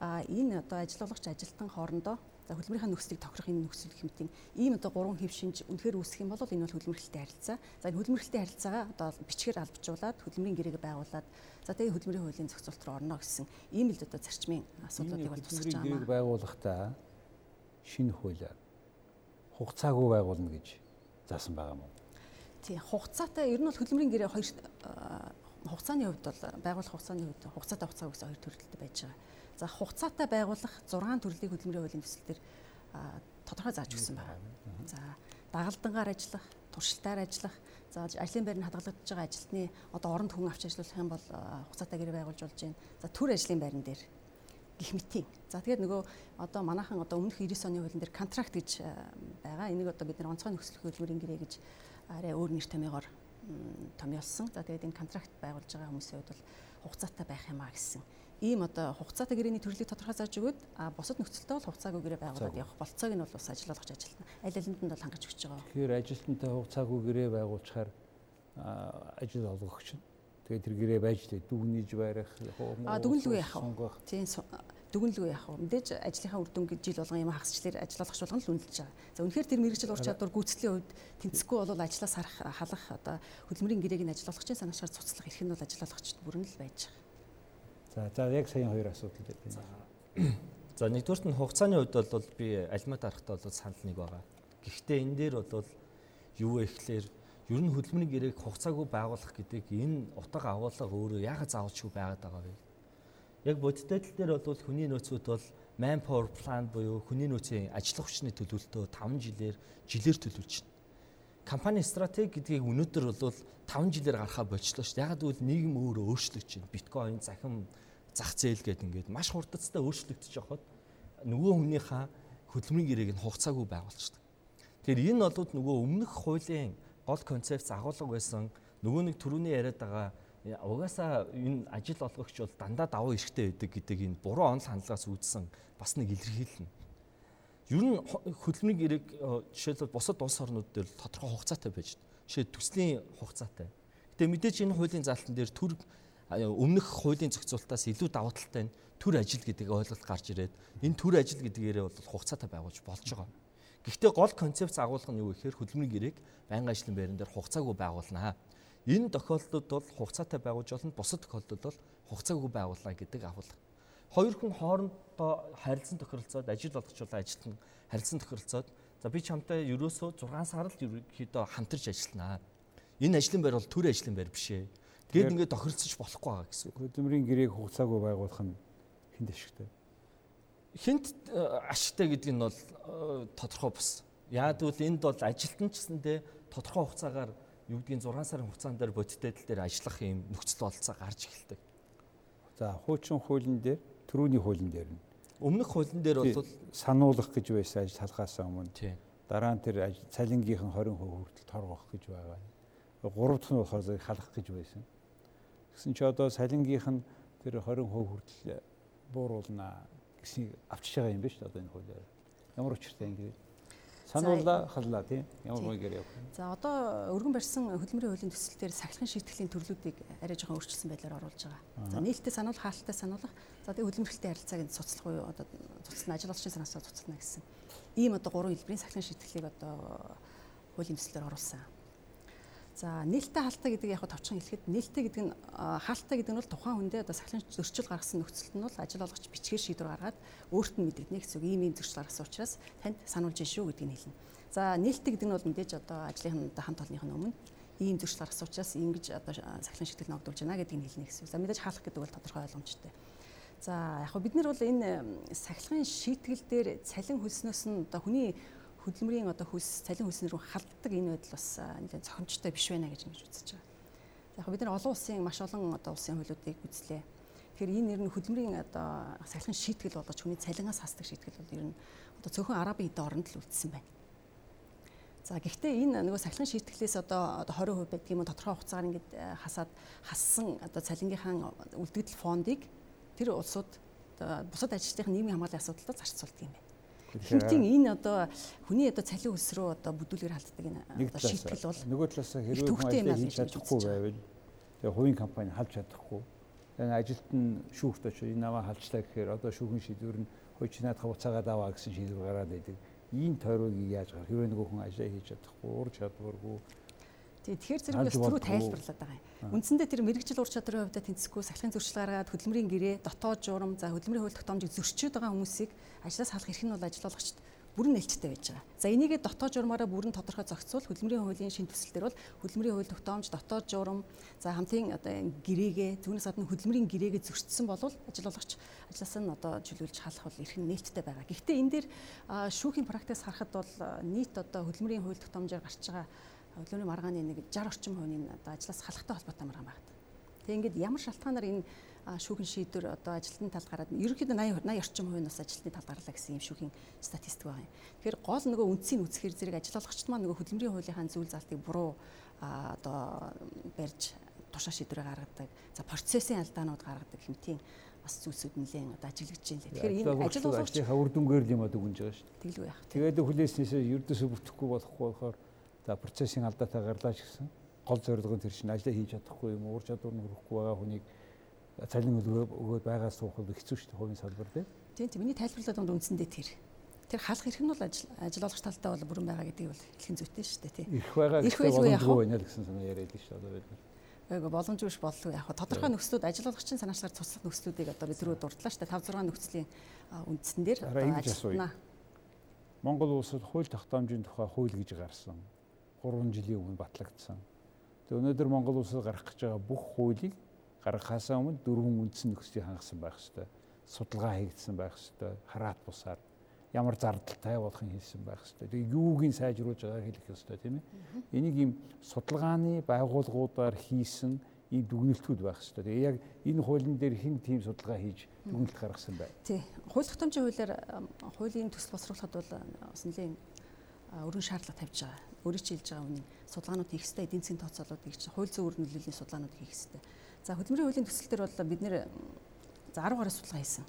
энэ одоо ажил олгогч ажилтан хоорондоо за хөдөлмөрийнхаа нөхцөлийг тохирох энэ нөхцөл хэмтийн ийм одоо гурван хэв шинж үнэхээр үүсэх юм бол энэ бол хөдөлмөрлөлттэй харилцаа. За энэ хөдөлмөрлөлттэй харилцаагаа одоо бичгээр албажуулаад хөдөлмөрийн гэрээг байгуулад за тэгээ хөдөлмөрийн хуулийн зохицуулт руу орно гэсэн ийм л одоо зарчмын асуудлуудыг бол тусгаж байгаа юм. байгуулахдаа шинэ хуулиар хугацаагүй байгуулна гэж заасан байгаа юм уу? Тий, хугацаатай ер нь бол хөдөлмөрийн гэрээ хоёр хугацааны хувьд бол байгуулах хугацааны хувьд хугацаатай хугацаа гэсэн хоёр төрөлтэй байж байгаа. За хугацаатай байгуулах 6 төрлийг хөдөлмөрийн хуулийн төсөл дээр тодорхой зааж өгсөн байна. За дагалдангаар ажиллах, туршилтаар ажиллах, за ажлын байранд хадгалагдж байгаа ажилтны одоо оронд хүн авч ажиллах юм бол хугацаатай гэрээ байгуулж болж байна. За төр ажлын байран дээр гих мэтийн. За тэгээд нөгөө одоо манайхан одоо өмнөх 90 оны хуулийн дээр контракт гэж байгаа. Энийг одоо бид нэр онцгой нөхцөл хөдөлмөрийн гэрээ гэж арай өөр нэр томьёогоор томьёолсон. За тэгээд энэ контракт байгуулж байгаа хүмүүсийн хувьд бол хугацаатай байх юм а гэсэн ийм одоо хугацаатай гэрээний төрлийг тодорхой зааж өгөөд а бусад нөхцөлдөө бол хугацаагүй гэрээ байгуулад явах болцоог нь бол бас ажил олгож ажилтна. Аль алинд нь бол хангаж өгч байгаа. Тэгэхээр ажилтнтай хугацаагүй гэрээ байгуулчихаар ажил олгогч нь тэгээд тэр гэрээ байж тээ дүгнэж барих а дүгнэлгүй яах вэ? Тийм дүгнэлгүй яах вэ? Мэдээж ажлынхаа үр дүн жил болгон юм хагасчлаар ажил олгогч болгон л үнэлж байгаа. За үнэхээр тэр мэрэгжил ур чадвар гүйцэтгэлийн хувьд тэнцэхгүй бол ажлаас харах халах одоо хөдөлмөрийн гэрээг нь ажил олгогчийн санаачаар цуцлах эрх нь бол ажил олгогчд бүрэн л байж байгаа. За за яг саяхан хоёр асуудал дээр. За нэгдүгürt нь хугацааны хувьд бол би альма дарахтаа бол санал нэг байгаа. Гэхдээ энэ дээр бол юу вэ гэхлээр ер нь хөдөлмөрийн гэрээг хугацаагүй байгуулах гэдэг энэ утга агуулга өөрөө яагаад заавалчгүй байгаад байгаа вэ? Яг бодиттой тал дээр бол хүний нөөцүүд бол manpower plan буюу хүний нөөцийн ажиллах хүчний төлөвлөлтөө 5 жилээр жилээр төлөвлөж байна. Компани стратеги гэдгийг өнөөдөр бол 5 жилээр гарахаа болчлоо шүү дээ. Ягаад гэвэл нийгэм өөрөө өөрчлөгдөж байна. Биткойн, захим зах зээл гэдэг ингээд маш хурдцтай өөрчлөгдөж явахад нөгөө хүнийхээ хөдөлмөрийн гэрээг нь хугацаагүй байгуулчихдаг. Тэгэхээр энэ болоод нөгөө өмнөх хуулийн гол концепц агуулга байсан нөгөө нэг төрөний яриад байгаа угаасаа энэ ажил олгогч бол дандаа давуу эрэхтэй байдаг гэдэг энэ буруу онол хандлагаас үүдсэн бас нэг илэрхийлэл нь. Ер нь хөдөлмөрийн гэрээг жишээлбэл бусад улс орнууд дээр тодорхой хугацаатай байж байна. Жишээ төслийн хугацаатай. Гэтэ мэдээж энэ хуулийн заалтан дээр төр өмнөх хуулийн зохицуултаас илүү давуу талтай нь төр ажил гэдэг ойлголт гарч ирээд энэ төр ажил гэдгээрээ бол хугацаатай байгуулж болж байгаа. Гэхдээ гол концепц агуулга нь юу гэхээр хөдөлмөрийн гэрээг байнгын ажлын байран дээр хугацаагүй байгуулнаа. Энэ тохиолдолд бол хугацаатай байгуулж болно, бусад тохиолдолд бол хугацаагүй байгуулна гэдэг агуулга. Хоёр хүн хоорондоо харилцан тохиролцоод ажил болгоч бол ажилтна харилцан тохиролцоод за би чамтай ерөөсөө 6 сар л ерөөхдөө хамтарч ажилланаа. Энэ ажлын байр бол төр ажлын байр биш ээ Тэгээд ингээд тохиролцож болохгүй байгаа гэсэн. Хөдөлмөрийн гэрээг хугацаагүй байгуулах нь хинт ашигтай. Хинт э, ашигтай гэдэг нь бол э, тодорхой бус. Яг тэгвэл энд бол ажилтан ч гэсэндээ тодорхой хугацаагаар юу гэдгийг 6 сарын хугацаан дээр бодиттой дээр ажиллах юм нөхцөл бололцоо гарч эхэлдэг. За хуучин хуулийн дээр төрөүний хуулийн дээр нь өмнөх хуулийн дээр бол сануулгах гэж байсан ажил халахаас өмнө дараа нь тэр цалингийнхан 20% хүртэл торгох гэж байгаа. Гурав дахь нь болохоор халах гэж байсан. Гэсэн чи одоо салингийнх нь тэр 20% хүртэл бууруулна гэсэн авчиж байгаа юм биш үү одоо энэ хуулиар. Ямар учиртай ингэ сануулла халлаа тийм ямар маягаар явах. За одоо өргөн барьсан хөдөлмөрийн хуулийн төсөл дээр сахилгын шийтгэлийн төрлүүдийг арай жоохон өөрчилсөн байдлаар оруулж байгаа. За нээлттэй сануулах, хаалттай сануулах, за тэгээ хөдөлмөрлөлтийн харилцааг нь цуцлах уу одоо цуцлна ажил олчны санаасаа цуцлна гэсэн. Ийм одоо гурван хэлбэрийн сахилгын шийтгэлийг одоо хуулийн төслөөр оруулсан. За нээлттэй хаалтаа гэдэг яг товчхон хэлэхэд нээлттэй гэдэг нь хаалтаа гэдэг нь бол тухайн хүндээ одоо сахилын зөрчил гаргасан нөхцөлд нь бол ажил олгогч бичгээр шийдвэр гаргаад өөрт нь мэдэгдэнэ гэсэн. Ийм ийм зөрчил гаргасан учраас танд сануулж шүү гэдгийг хэлнэ. За нээлттэй гэдэг нь бол мэдээж одоо ажлын хамт олонныхын өмнө ийм зөрчил гаргасан учраас ингэж одоо сахилын шийтгэл ногдуулж байна гэдгийг хэлнэ гэсэн. За мэдээж хаалх гэдэг бол тодорхой ойлгомжтой. За яг бид нар бол энэ сахилгын шийтгэл дээр цалин хөлснөөс нь одоо хүний хөдөлмөрийн одоо хөлс цалин хөлснөр рүү халддаг энэ байдал бас нэлээд цохимжтой биш байна гэж ингэж үзэж байгаа. За яг бид нар олон улсын маш олон одоо улсын хуулиудыг үзлээ. Тэгэхээр энэ нэр нь хөдөлмөрийн одоо сахилгын шийтгэл болгож хүний цалингаас хасдаг шийтгэл бол ер нь одоо цөөхөн арабын эдийн оронд л үлдсэн байна. За гэхдээ энэ нөгөө сахилгын шийтгэлээс одоо 20% байдаг юм тодорхой хугацаагаар ингээд хасаад хассан одоо цалингийнхаа үлдэгдэл фондыг тэр улсууд бусад ажилчдын нийгмийн хамгааллын асуудалд зарцуулдаг юм байна. Хэмтийн энэ одоо хүний одоо цалин өс рүү одоо бүдүүлгээр халддаг энэ шийтгэл бол нөгөө талаас хэрвээ ажил хийж чадахгүй байвал тэгээ хувийн компани халж чадахгүй. Тэгээ ажилт нь шүүхт очиж энэ аваа халжлаа гэхээр одоо шүүхэн шийдвэр нь хойч надад хуцаагаад аваа гэсэн шийдвэр гараад байдаг. Ийм тойргийг яаж гарах? Хэрвээ нөгөө хүн ажлаа хийж чадахгүй, ур чадваргүй Тэгэхээр зэрэг бас түрүү тайлбарлаад байгаа юм. Үндсэндээ тэр мэрэгжил ур чадрын хувьд тэнцэхгүй сахилгын зөрчил гаргаад хөдөлмөрийн гэрээ, дотоод журам, за хөдөлмөрийн хууль тогтоомжийг зөрчиж байгаа хүмүүсийг ажлаас халах эрх нь бол ажилгүйчд бүрэн нээлттэй байж байгаа. За энийгээ дотоод журмаараа бүрэн тодорхой зохицуул хөдөлмөрийн хуулийн шин төсөл төр бол хөдөлмөрийн хууль тогтоомж дотоод журам за хамтын одоо гэрээгээ түүнээс гадна хөдөлмөрийн гэрээгээ зөрчсөн болвол ажил олгогч ажлаас нь одоо чөлөөлж халах бол эрх нь нээлттэй байгаа. Гэхдээ энэ дээр шүүхийн практикс харахад бол нийт одоо хөдөлмөрийн хууль тогтоомжоор гарч байгаа хөдөлгөөний маргааны нэг 60 орчим хувийн одоо ажлаас халахтай холбоотой маргаан байна. Тэгээ ингээд ямар шалтгаанаар энэ шүүхийн шийдвэр одоо ажилтны талд гараад ерөнхийдөө 80 80 орчим хувийн бас ажилтны талд гарлаа гэсэн юм шүүхийн статистик байгаа юм. Тэгэхээр гол нөгөө үндсийг үзэхээр зэрэг ажил олгогчд маань нөгөө хөдөлмөрийн хуулийнхаа зүйл залтыг буруу одоо барьж тушаа шийдвэрээ гаргадаг. За процессын алдаанууд гаргадаг хэмтийн бас зүйлсүүд нэлээд одоо ажиглаж байна лээ. Тэгэхээр энэ ажил олгогчдын үр дүнгээр л юм одоо гүнж байгаа шүү дээ. Тэглүү яах. Тэгээд хүлээснээсээ ердөөсөө бүтэхгүй болохгүй болохоор За процессын алдаатай гарлаа ч гэсэн гол зорилго нь тэр чинь ажиллаа хийж чадахгүй юм уур чадвар нь хүрэхгүй байгаа хүнийг цалин өгөөд байгаас суухад хэцүү шүү дээ хувийн салбар дээр. Тийм тийм миний тайлбарлаад байгаа үндсэндээ тэр. Тэр халах эрх нь бол ажил ажил олгогч талдаа бол бүрэн байгаа гэдгийг бол хэлхэн зүйтэй шүү дээ тийм. Ирэх байгаа гэсэн байна л гэсэн санаа яриад л шүү дээ бид нар. Эгэ боломжгүй биш болов яг тодорхой нөхцлүүд ажил олгогчийн санаачлаар цуцлах нөхцлүүдийг одоо бид түрүү дурдлаа шүү дээ 5 6 нөхцөлийн үндсэн дээр ажиллана. Монгол улсад хууль тогтоомжийн тухай хууль гэж гарсан. 3 жилийн өмнө батлагдсан. Тэгээ өнөөдөр Монгол улсад гарах гэж байгаа бүх хуулийг гаргахаасаа өмнө дөрвөн үндсэн нөхцөлийг хангасан байх ёстой. Судалгаа хийгдсэн байх ёстой. Хараат бусаар ямар зардалтай болохын хэлсэн байх ёстой. Тэгээ юугийн сайжруулж байгааг хэлэх ёстой тийм ээ. Энийг ийм судалгааны байгууллагуудаар хийсэн ийм дүгнэлтүүд байх ёстой. Тэгээ яг энэ хуулийн дээр хэн тийм судалгаа хийж дүгнэлт гаргасан бай. Тий. Хууль тогтоомжийн хуулиар хуулийн төсөл босруулахад бол бас нэлийн өргөн шаардлага тавьж байгаа өөрөө чи хэлж байгаа үнэн судалгаанууд хийх хэрэгтэй эдийн засгийн тооцоолоод хийх чинь хууль зүйн нөлөөлийн судалгаанууд хийх хэрэгтэй. За хөдөлмөрийн хуулийн төсөл төр бол бид нэр за 10 гаруй судалгаа хийсэн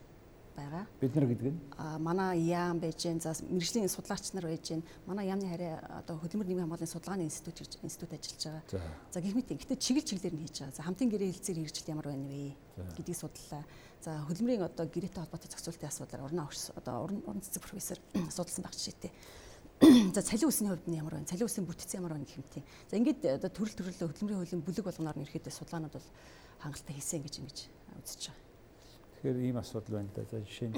байгаа. Бид нар гэдэг нь а манай яам байж гэн за мэрэгжлийн судлаач нар байж гэн манай яамны харьяа одоо хөдөлмөр нийгмийн хамгааллын судалгааны институт институт ажиллаж байгаа. За гэх мэт гэхдээ чиглэл чиглэлээр нь хийж байгаа. За хамтын гэрээ хэлцээр хэрэгжилт ямар байна вэ гэдгийг судлаа. За хөдөлмөрийн одоо гэрээтэй холбоотой зохицуултын асуудлаар уран огш одоо уран цэцэг профессор судалсан багч шийтэй. За цалин үсний хувьд нь ямар байна? Цалин үсийн бүтцийн ямар байна гэх мэт. За ингээд одоо төрөл төрлөө хөдөлмөрийн хуулийн бүлэг болгоноор нь ирэхэд судалгаанууд бол хангалттай хийсэн гэж ингэж үзэж байгаа. Тэгэхээр ийм асуудал байна да. За жишээ нь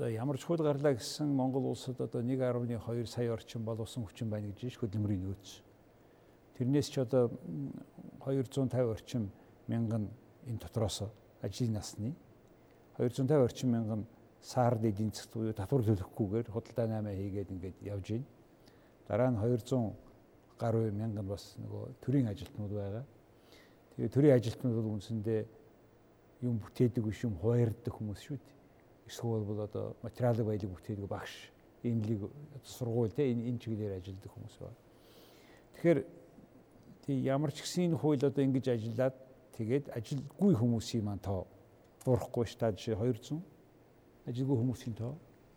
за ямар ч хууль гарлаа гэсэн Монгол улсад одоо 1.2 сая орчим бол усан хүчин байна гэж хөдөлмөрийн нөөц. Тэрнээс ч одоо 250 орчим мянган энэ дотроос ажлын насны 250 орчим мянган саард эдийн засгт буюу татвар төлөхгүйгээр худалдаа 8 хийгээд ингээд явж байна. Дараа нь 200 гаруй мянган бас нөгөө төрийн ажилтнууд байгаа. Тэгээ төрийн ажилтнууд бол үндсэндээ юм бүтээдэг биш юм хуурддаг хүмүүс шүү дээ. Эсвэл бол одоо материалын баялаг бүтээдэг багш, имлэг сургууль те энэ чиглэлээр ажилладаг хүмүүс байна. Тэгэхээр тий ямар ч гэсэн энэ хууль одоо ингэж ажиллаад тэгээд ажилгүй хүмүүсийн маань тоо буурахгүй ш та жишээ 200 ажилгүй хүмүүсийн тоо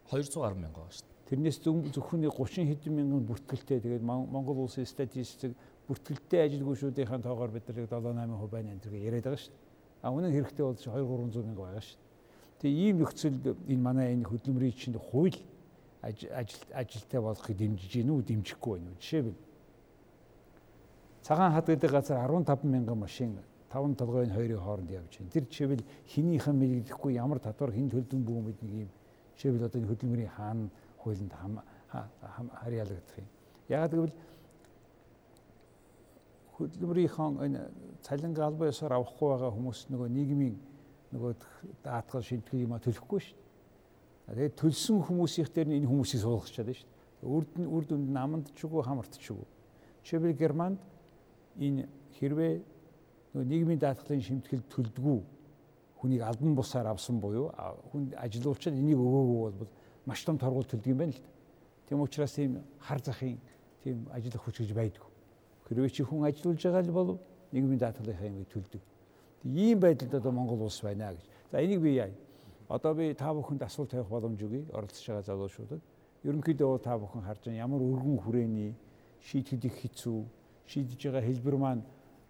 200 гаруй мянга байгаа шүү дээ. Тэрнээс зөвхөн 30 хэдэн мянган бүртгэлтэй тэгээд Монгол улсын статистик бүртгэлтэй ажилгүйшүүдийн тоогоор бид нар 7 8% байна энэ зэрэг яриад байгаа шүү дээ. А үнэн хэрэгтэй бол 2 300 мянга байгаа шүү дээ. Тэгээ ийм нөхцөлд энэ манай энэ хөдөлмөрийн чинь хууль ажил ажилтай болохыг дэмжиж гин үү дэмжихгүй байна уу жишээлбэл цагаан хад гэдэг газар 15 мянган машин 5 толгойн хоёрын хооронд явж байна. Тэр жишээлбэл хинийхэн мэддэхгүй ямар татвар хин төлдөн бүү мэд нэг юм жишээлбэл одоо энэ хөдөлмөрийн хаан хуулинд харьяалагдах юм. Яагаад гэвэл хөдөлмөрийнхөө энэ цалингаа албан ёсоор авахгүй байгаа хүмүүс нөгөө нийгмийн нөгөө даатгал шийтгэл юм а төлөхгүй шүү дээ. Тэгээд төлсөн хүмүүсийнх дээр энэ хүмүүсийг суулгах чад шүү дээ. Үрд нь үрд үнд наманд ч үгүй хамарт ч үгүй. Жишээлбэл Германд энэ хэрвээ нөгөө нийгмийн даатгалын шимтгэл төлдгүү хүнийг албан бусаар авсан буюу хүн ажилуулчид энийг өгөөгүй бол маш том торгуул төлдөг юм байна л да. Тийм учраас тийм хар захын тийм ажиллах хүч гэж байдгүй. Хэрвээ чи хүн ажиллаж байгаа л бол нийгмийн даатгалынхаа юмыг төлдөг. Ийм байдалд одоо Монгол улс байна гэж. За энийг би яа. Одоо би та бүхэнд асуулт тавих боломж өгье оролцож байгаа залуучуудад. Ерөнхийдөө та бүхэн харж байгаа ямар өргөн хүрээний шийтгэд их хэцүү шийдэж байгаа хэлбэр маань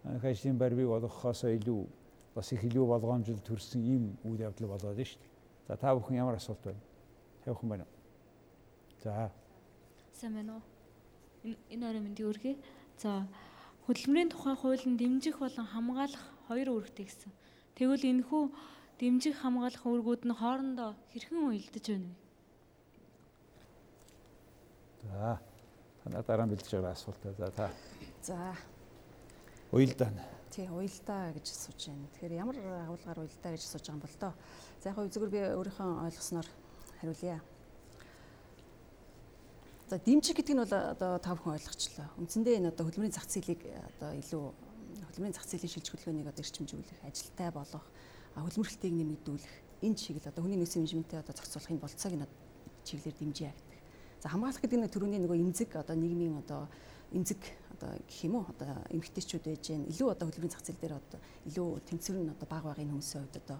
ажлын барьбыг болгохоос илүү бас их илүү болгоомжл төрсэн ийм үйл явдал болоод шүү дээ. За та бүхэн ямар асуулт байна? Тавихан байна уу? За. Уу? Энэ орой мэндийг өргөе. За хөдөлмөрийн тухай хуулийн дэмжих болон хамгаалах хоёр үүрэгтэй гэсэн. Тэгвэл энэхүү дэмжих хамгаалах үүргүүд нь хоорондоо хэрхэн уялдаж байна вэ? За танаа дараа нь бэлдэж байгаа асуултаа. За та. За. Уялдаа. Тий, уялдаа гэж асууж байна. Тэгэхээр ямар агуулгаар уялдаа гэж асууж байгаа юм бол тоо. За яг зөвхөн би өөрийнхөө ойлгосноор хариулъя. За дэмжих гэдэг нь бол одоо та бүхэн ойлгочлоо. Үндсэндээ энэ одоо хөдөлмөрийн зах зээлийг одоо илүү хөдөлмөрийн зах зээлийн шилж хөдөлгөөнийг одоо эрчимжүүлэх, ажилтай болгох, хөдөлмөрлөлтийг нэмэгдүүлэх энэ чиглэл одоо хүний нөөцийн менежментээ одоо зохицуулахын болцоог энэ чиглэлээр дэмжиж ягдаг. За хамгаалах гэдэг нь төрөний нөгөө эмзэг одоо нийгмийн одоо эмзэг одоо гэх юм уу одоо эмгтээчүүд байж гэн илүү одоо хөдөлмөрийн зах зээл дээр одоо илүү тэнцвэр нь одоо бага багын хүмүүсийн хувьд одоо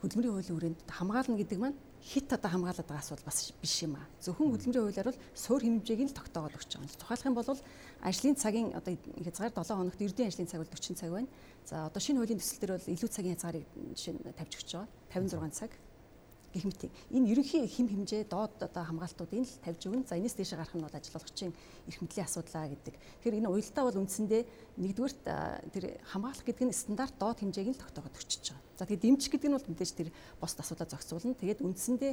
хөдөлмөрийн хуулийн хүрээнд хамгаална гэдэг маань хит одоо хамгаалаад байгаа асуудал бас биш юм аа. Зөвхөн хөдөлмөрийн хуулиар бол суур хэмжээг нь л тогтоогоод өгч байгаа юм. Тухайлах юм бол ажлын цагийн одоо хязгаар 7 хоногт эрдийн ажлын цаг бол 40 цаг байна. За одоо шинэ хуулийн төсөл дээр бол илүү цагийн хязгаарыг жишээ нь тавьж өгч байгаа. 56 цаг гэх мэт энэ ерөнхий хэм хэмжээ доод одоо хамгаалтуудыг л тавьж өгнө. За энэс дэше гарах нь бол ажилгүйчийн эрх мэдлийн асуудлаа гэдэг. Тэгэхээр энэ уялдаа бол үндсэндээ нэгдүгürt тэр хамгаалах гэдэг нь стандарт доод хэмжээг нь л тогтоогод өчөж байгаа. За тэгээд дэмжих гэдэг нь бол мэдээж тэр бос асуудлаа зохицуулна. Тэгээд үндсэндээ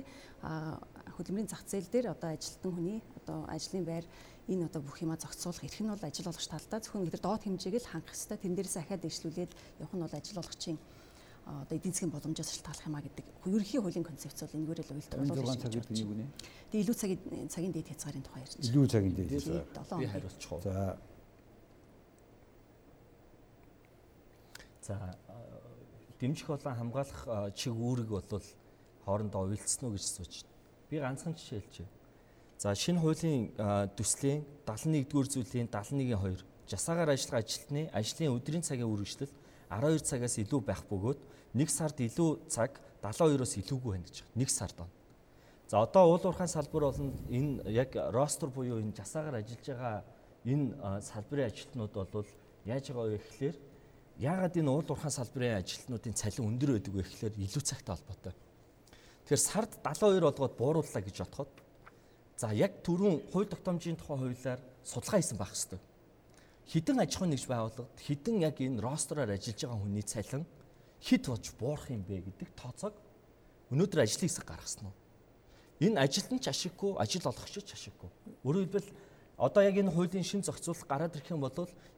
хөдөлмөрийн зах зээл дээр одоо ажилтан хүний одоо ажлын байр энэ одоо бүх юма зохицуулах эрх нь бол ажил олгогч талдаа зөвхөн тэр доод хэмжээг л хангах хэрэгтэй. Тэн дээрээс ахаад дэвшлүүлээд явах нь бол ажил олгогчийн одоо эдийн засгийн боломжоос шалтгаалах юм а гэдэг ерөнхий хуулийн концепц бол энэгээр л уйлд болов уу цаг гэдэг нь юу гинэ? Тэгээ илүү цагийн цагийн дээд хязгаарын тухай ярьж байна. Илүү цагийн дээд хязгаар. Би хариулчих уу. За. За дэмжих болон хамгаалах чиг үүрэг бол хоорондоо уялдсан уу гэж асууж байна. Би ганцхан жишээ хэлчихье. За шинэ хуулийн төслийн 71-р зүйлийн 71-2 жасаагаар ажиллах ажилтны ажлын өдрийн цагийн үргэлжлэл 12 цагаас илүү байх бөгөөд нэг сард илүү цаг 72-оос илүүгүй байна гэж байна. Нэг сард он. За одоо уул уурхайн салбар бол энэ яг ростер буюу энэ жасаагаар ажиллаж байгаа энэ салбарын ажилтнууд бол яаж байгаа вэ гэхлээр яагаад энэ уул уурхайн салбарын ажилтнуудын цалин өндөр байдаг вэ гэхлээр илүү цагтай холбоотой. Тэгэхээр сард 72 болгоод буурууллаа гэж бодоход за яг түрүүн хууль тогтоомжийн тухай хуулиар судалгаа хийсэн байх хэрэгтэй хідэн аж ахуйн нэгж байгууллагад хідэн яг энэ ростероор ажиллаж байгаа хүний цалин хэд болж буурах юм бэ гэдэг тооцоог өнөөдөр ажлын хэсэг гаргасан нь. Энэ ажилтан ч ашиггүй, ажил олгогч ч ашиггүй. Өөрөөр хэлбэл одоо яг энэ хуулийн шин зохицуулалт гараад ирэх юм бол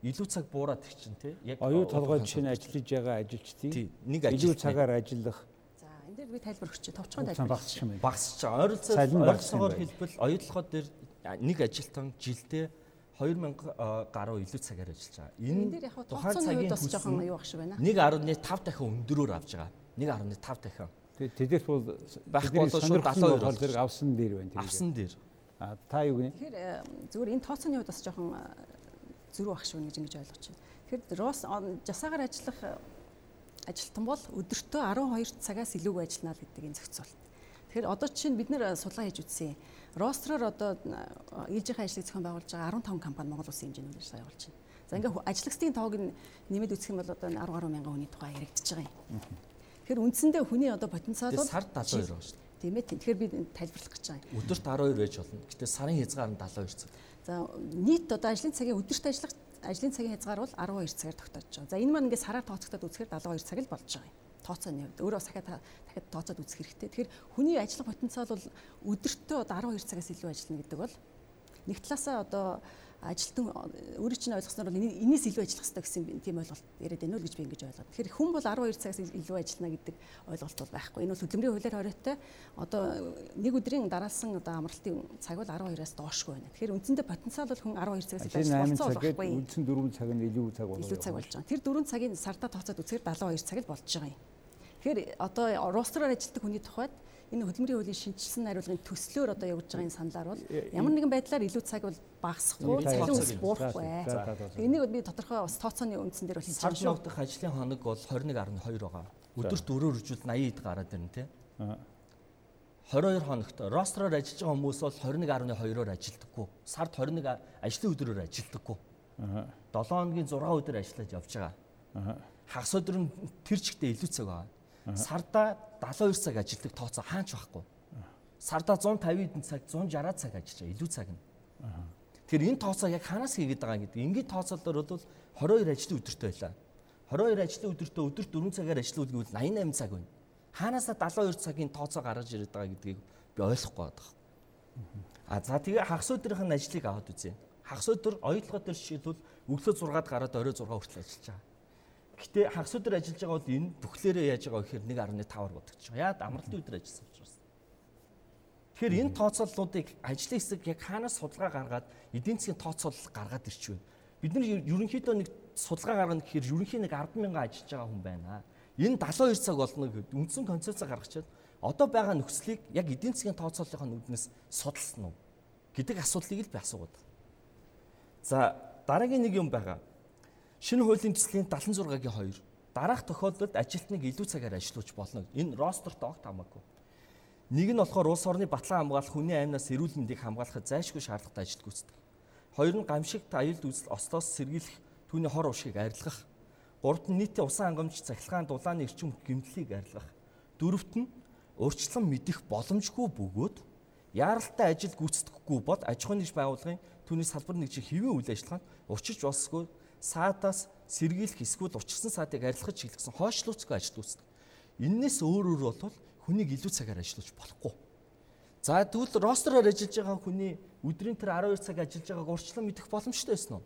илүү цаг буураад их чинь тий. Яг оюу толгойд шинэ ажиллаж байгаа ажилчдын нэг илүү цагаар ажиллах За энэ дээр би тайлбар өгч товчхон тайлбар багасч юм. Багасч байгаа. Ойролцоогоор хэлбэл оюутлогоо дээр нэг ажилтан жилдээ 2000 гаруй илүү цагаар ажиллаж байгаа. Энэ тухайн цагийн бас жоохон юу ах шиг байна. 1.5 дахин өндөрөөр авж байгаа. 1.5 дахин. Тэдээс бол байх болоо шууд 72 зэрэг авсан дээр байна. Авсан дээр. А та юу гэнэ? Тэгэхээр э, зүгээр энэ тооцооны хувьд бас жоохон э, зөрүү ах шиг байна гэж ингэж ойлгож байна. Тэгэхээр рос жасаагаар ажиллах э, ажилтан бол өдөртөө 12 цагаас илүүгүй ажиллана л гэдэг энэ зохицуулт. Тэгэхээр одоо чинь бид нэр судалгаа хийж үзсэн. Ростроор одоо ээлжийнхээ ажлыг зохион байгуулж байгаа 15 компани Монгол улсын хэмжээнд ажиллаж явуулж байна. За ингээ ажлагчдын тоог нэмэд үзэх юм бол одоо 10 гаруй мянган хүний тухай яригдчихэж байгаа юм. Тэгэхээр үндсэндээ хүний одоо потенциал бол сард 72 байгаа шүү дээ. Тийм ээ. Тэгэхээр би тайлбарлах гэж байгаа юм. Өдөрт 12 байж болно. Гэтэ сарын хязгаар нь 72 цаг. За нийт одоо ажлын цагийн өдөрт ажиллах ажлын цагийн хязгаар бол 12 цагаар тогтоож байгаа. За энэ маань ингээд сараар тооцогдоод үзэхээр 72 цаг л болж байгаа юм. Тооцооны хувьд өөрөө дахиад дахиад тооцоод үзэх хэрэгтэй. Тэгэхээр хүний ажиллах потенциал бол өдөртөө одоо 12 цагаас илүү ажиллана гэдэг бол нэг талаасаа одоо ажилтан өөрийн чинь ойлгосноор бол энэс илүү ажиллах хэрэгтэй гэсэн тийм ойлголт яриад байна уу гэж би ингэж ойлгоод. Тэгэхээр хүн бол 12 цагаас илүү ажиллана гэдэг ойлголт бол байхгүй. Энэ бол хөдөлмөрийн хуулиар хориотой одоо нэг өдрийн дараалсан одоо амралтын цаг бол 12-аас доошгүй байна. Тэгэхээр үндсэндээ потенциал бол хүн 12 цагаас илүү ажиллах болохгүй. Үндсэн 4 цаг нь илүү цаг болно. Илүү цаг болж байгаа. Тэр 4 цагийн сардаа тооцоод үзэхээр 72 цаг л болж байгаа юм. Тэгэхээр одоо ростроор ажилладаг хүний тухайд энэ хөдөлмөрийн хуулийн шинжилсэн хариулгын төслөөр одоо явж байгаа энэ саналаар бол ямар нэгэн байдлаар илүү цаг бол багасахгүй, илүү буурахгүй. Энийг би тодорхой бас тооцооны үндсэн дээр бол хийж байгаа шүү. Сар дахь ажлын хоног бол 21.2 байгаа. Өдөрт өрөөр үржүүл 80-д гараад ирнэ тий. 22 хоногт ростроор ажиллаж байгаа хүмүүс бол 21.2-оор ажилдаггүй. Сард 21 ажлын өдрөөр ажилдаггүй. 7 хоногийн 6 өдөр ажиллаж явж байгаа. Хагас өдөр нь тэр чигтээ илүү цаг байгаа Сарда 72 цаг ажилладаг тооцоо хаач байхгүй. Сарда 150 цаг, 160 цаг ажиллаж. Илүү цаг нь. Тэгэхээр энэ тооцоо яг хаанаас хийгээд байгаа гэдэг. Ингээд тооцоолоор бол 22 ажлын өдөртөө байлаа. 22 ажлын өдөртөө өдөрт 4 цагаар ажиллах үйл 88 цаг байна. Хаанаасаа 72 цагийн тооцоо гаргаж ирээд байгаа гэдгийг би ойлгохгүй байна. А за тэгээ хагас өдрийнх нь ажлыг аваад үзье. Хагас өдөр оюутлогоо дээр жишээлбэл өглөө 6-ад гараад орой 6 хүртэл ажиллаж байгаа. Гэтэ хагас өдөр ажиллаж байгаа бол энэ бүхлээрээ яаж байгаа гэхээр 1.5-аар бодогдож байгаа. Яад амралтын өдөр ажилласан учраас. Тэгэхээр энэ тооцооллуудыг ажлын хэсэг яг хаанаас судалгаа гаргаад эдийн засгийн тооцоолол гаргаад ирчихвэ. Бид нар ерөнхийдөө нэг судалгаа гаргана гэхээр ерөнхийн нэг 10 мянган ажиллаж байгаа хүн байна. Энэ 72 цаг болно гэдэг үндсэн концепцаа гаргачаад одоо байгаа нөхцөлийг яг эдийн засгийн тооцооллын үүднээс судалсан уу гэдэг асуудлыг л би асуугаад. За дараагийн нэг юм байгаа Шинэ хуулийн төслийн 76-гийн 2 дараах тохиолдолд ажилтныг илүү цагаар ажиллуулж болно. Энэ ростерт огт хамаагүй. Нэг нь болохоор улс орны батлан хамгаалах хүний аймнаас эрүүл мэндийг хамгаалахад зайлшгүй шаардлагатай ажил гүйцэтгэх. Хоёр нь гамшигт аюулд үзэл ослоос сэргийлэх түүний хор уршиг арилгах. Гуравт нь нийтийн усан хангамж цахилгаан дулааны эрчим гэмтлийг арилгах. Дөрөвт нь урьдчилан мэдэх боломжгүй бөгөөд яаралтай ажил гүйцэтгэхгүй бод аж ахуйн нэгж байгууллагын түүний салбар нэгжийн хэвийн үйл ажиллагаанд урчиж болсгүй саадаас сэргийлэх эсвэл учирсан саадыг арилгаж чиглэсэн хойшлууцгүй ажил үүсдэг. Иннээс өөр өөр бол хүнийг илүү цагаар ажиллаж болохгүй. За тэгвэл ростероор ажиллаж байгаа хүний өдрийн тэр 12 цаг ажиллаж байгааг урьдчилан мэдэх боломжтой байсан уу?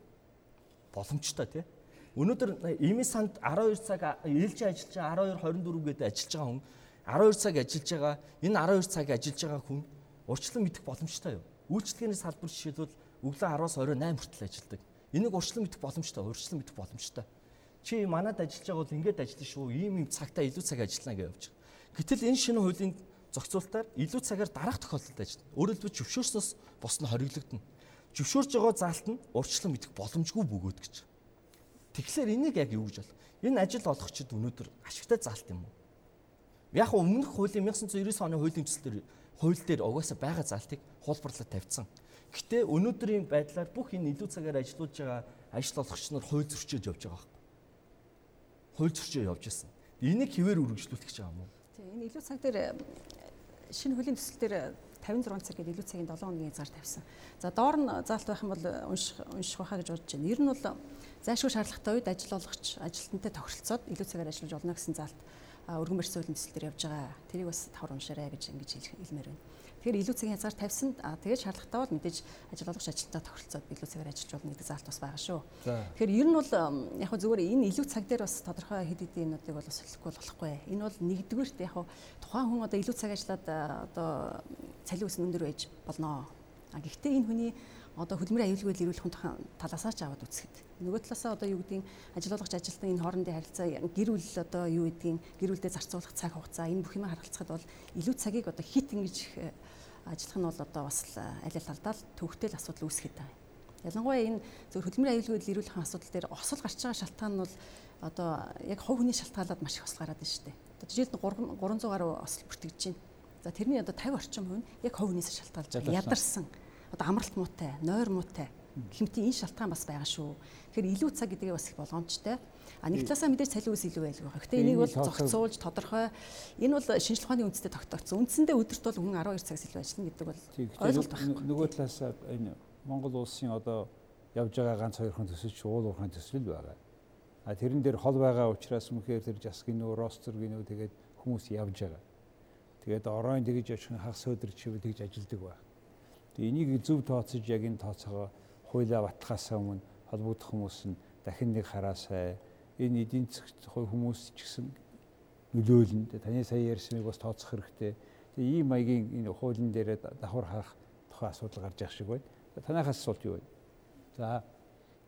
Боломжтой тий. Өнөөдөр эми санд 12 цаг ээлж ажиллаж байгаа 12 24 гэдэг ажиллаж байгаа хүн 12 цаг ажиллаж байгаа энэ 12 цаг ажиллаж байгаа хүн урьдчилан мэдэх боломжтой юу? Үйлчлэгээний салбар жишээлбэл өглөө 10-аас орой 8 хүртэл ажилладаг. Энийг урьдчилан мэдэх боломжтой, урьдчилан мэдэх боломжтой. Чи манад ажиллаж байгаа бол ингэж ажиллана шүү. Ийм ийм цагтаа илүү цаг ажиллана гэж явж байгаа. Гэтэл энэ шинэ хуулийн зохицуултаар илүү цагаар дараах тохиолдолд ажиллана. Өөрөөр хэлбэл зөвшөөрснөөс бос нь хориглогдно. Зөвшөөрж байгаа заалт нь урьдчилан мэдэх боломжгүй бөгөөд гэж. Тэгэхээр энийг яг юу гэж бол? Энэ ажил олгогчид өнөөдөр ашигтай заалт юм уу? Яг өмнөх хуулийн 1999 оны хуулийн төслөөр хууль дээр угаасаа байгаа заалтыг хуулбарлаад тавьсан. Гэтэ өнөөдрийн байдлаар бүх энэ илүү цагаар ажиллаж байгаа ажил олгогч нар хууль зөрчиж явж байгаа байхгүй. Хууль зөрчиж явж байсан. Энийг хэвээр үргэлжлүүлэх гэж байгаа юм уу? Тийм энэ илүү цаг дээр шинэ хуулийн төсөл дээр 56 цаг гэдэг илүү цагийн 7 хоногийн зар тавьсан. За доор нь заалт байх юм бол унших унших байхаа гэж бодож байна. Ер нь бол зайлшгүй шаардлагатай үед ажил олгогч ажилтнтай тохиролцоод илүү цагаар ажиллаж болно гэсэн заалт өргөн барьсан хуулийн төсөл дээр явж байгаа. Тэрийг бас тавар уншаарай гэж ингэж хэлмээр байна. Тэгэхээр илүү цагийн хязгаар тавьсан. Тэгээд шаардлагатай бол мэдээж ажил олгогч ажилтнаа тохиролцоод илүү цагаар ажиллаж болно гэдэг заалт бас байгаа шүү. Тэгэхээр ер нь бол яг хөө зүгээр энэ илүү цаг дээр бас тодорхой хэд хэдийн юмнуудыг бол солихгүй болохгүй. Энэ бол нэгдүгürt яг хөө тухайн хүн одоо илүү цаг ажиллаад одоо цалин өс өндөр байж болно. А гэхдээ энэ хүний одоо хөдөлмөрийн аюулгүй ирүүл хүн талаасаа ч аваад үзэхэд нөгөө талаасаа одоо юу гэдгийг ажил олгогч ажилтны энэ хоорондын харилцаа гэр бүл одоо юу гэдгийг гэр бүлдээ зарцуулах цаг хугацаа энэ бүх юм харгалцахад бол илүү цагийг одоо хит ингэж ажиллах нь бол одоо бас аль аль талдаа төвхтэй л асуудал үүсгээд байгаа. Ялангуяа энэ зөв хөдөлмөрийн аюулгүйд ирүүлэх асуудал дээр осол гарч байгаа шалтгаан нь бол одоо яг хувь хүний шалтгаалаад маш их осол гараад байна шүү дээ. Одоо жишээлбэл 300 гаруй осол бүртгэж байна. За тэрний одоо 50 орчим хувь нь яг хувь хүнээс шалтгаалж байгаа. Ядарсан. Одоо амралт муутай, нойр муутай хэмтийн энэ шалтгаан бас байгаа шүү. Тэгэхээр илүү цаг гэдгээ бас их болгоомжтой. А нэг талаасаа мэдээж цалин үс илүү байлгүй байгаа. Гэхдээ энийг бол зохицуулж тодорхой энэ бол шинжлэх ухааны үндэстэй тогтоогдсон. Үндсэндээ өдөрт бол хүн 12 цагаас илүү ажиллана гэдэг бол ойлголт байна. Нөгөө талаасаа энэ Монгол улсын одоо явж байгаа ганц хоёрхан төсөл ч уул уурхайн төсөл байгаа. А тэрэн дээр хол байгаа учраас мөхөр тэр жасгын нөө ростер гинөө тэгээд хүмүүс явж байгаа. Тэгээд оройн тэгж очих хагас өдөр чивэл тэгж ажилдаг баг. Тэгээд энийг зөв тооцож яг энэ тооцоогоо хуулиа батлахаас өмнө холбогдох хүмүүс нь дахин нэг хараасай энэ эдийн засгт хүмүүс ч гэсэн нөлөөлнө. Таны сая ярьсныг бас тооцох хэрэгтэй. Тэгээ ийм маягийн энэ хуулийн дээр давхар харах тухайн асуудал гарч явах шиг байна. Танайхаас асуулт юу вэ? За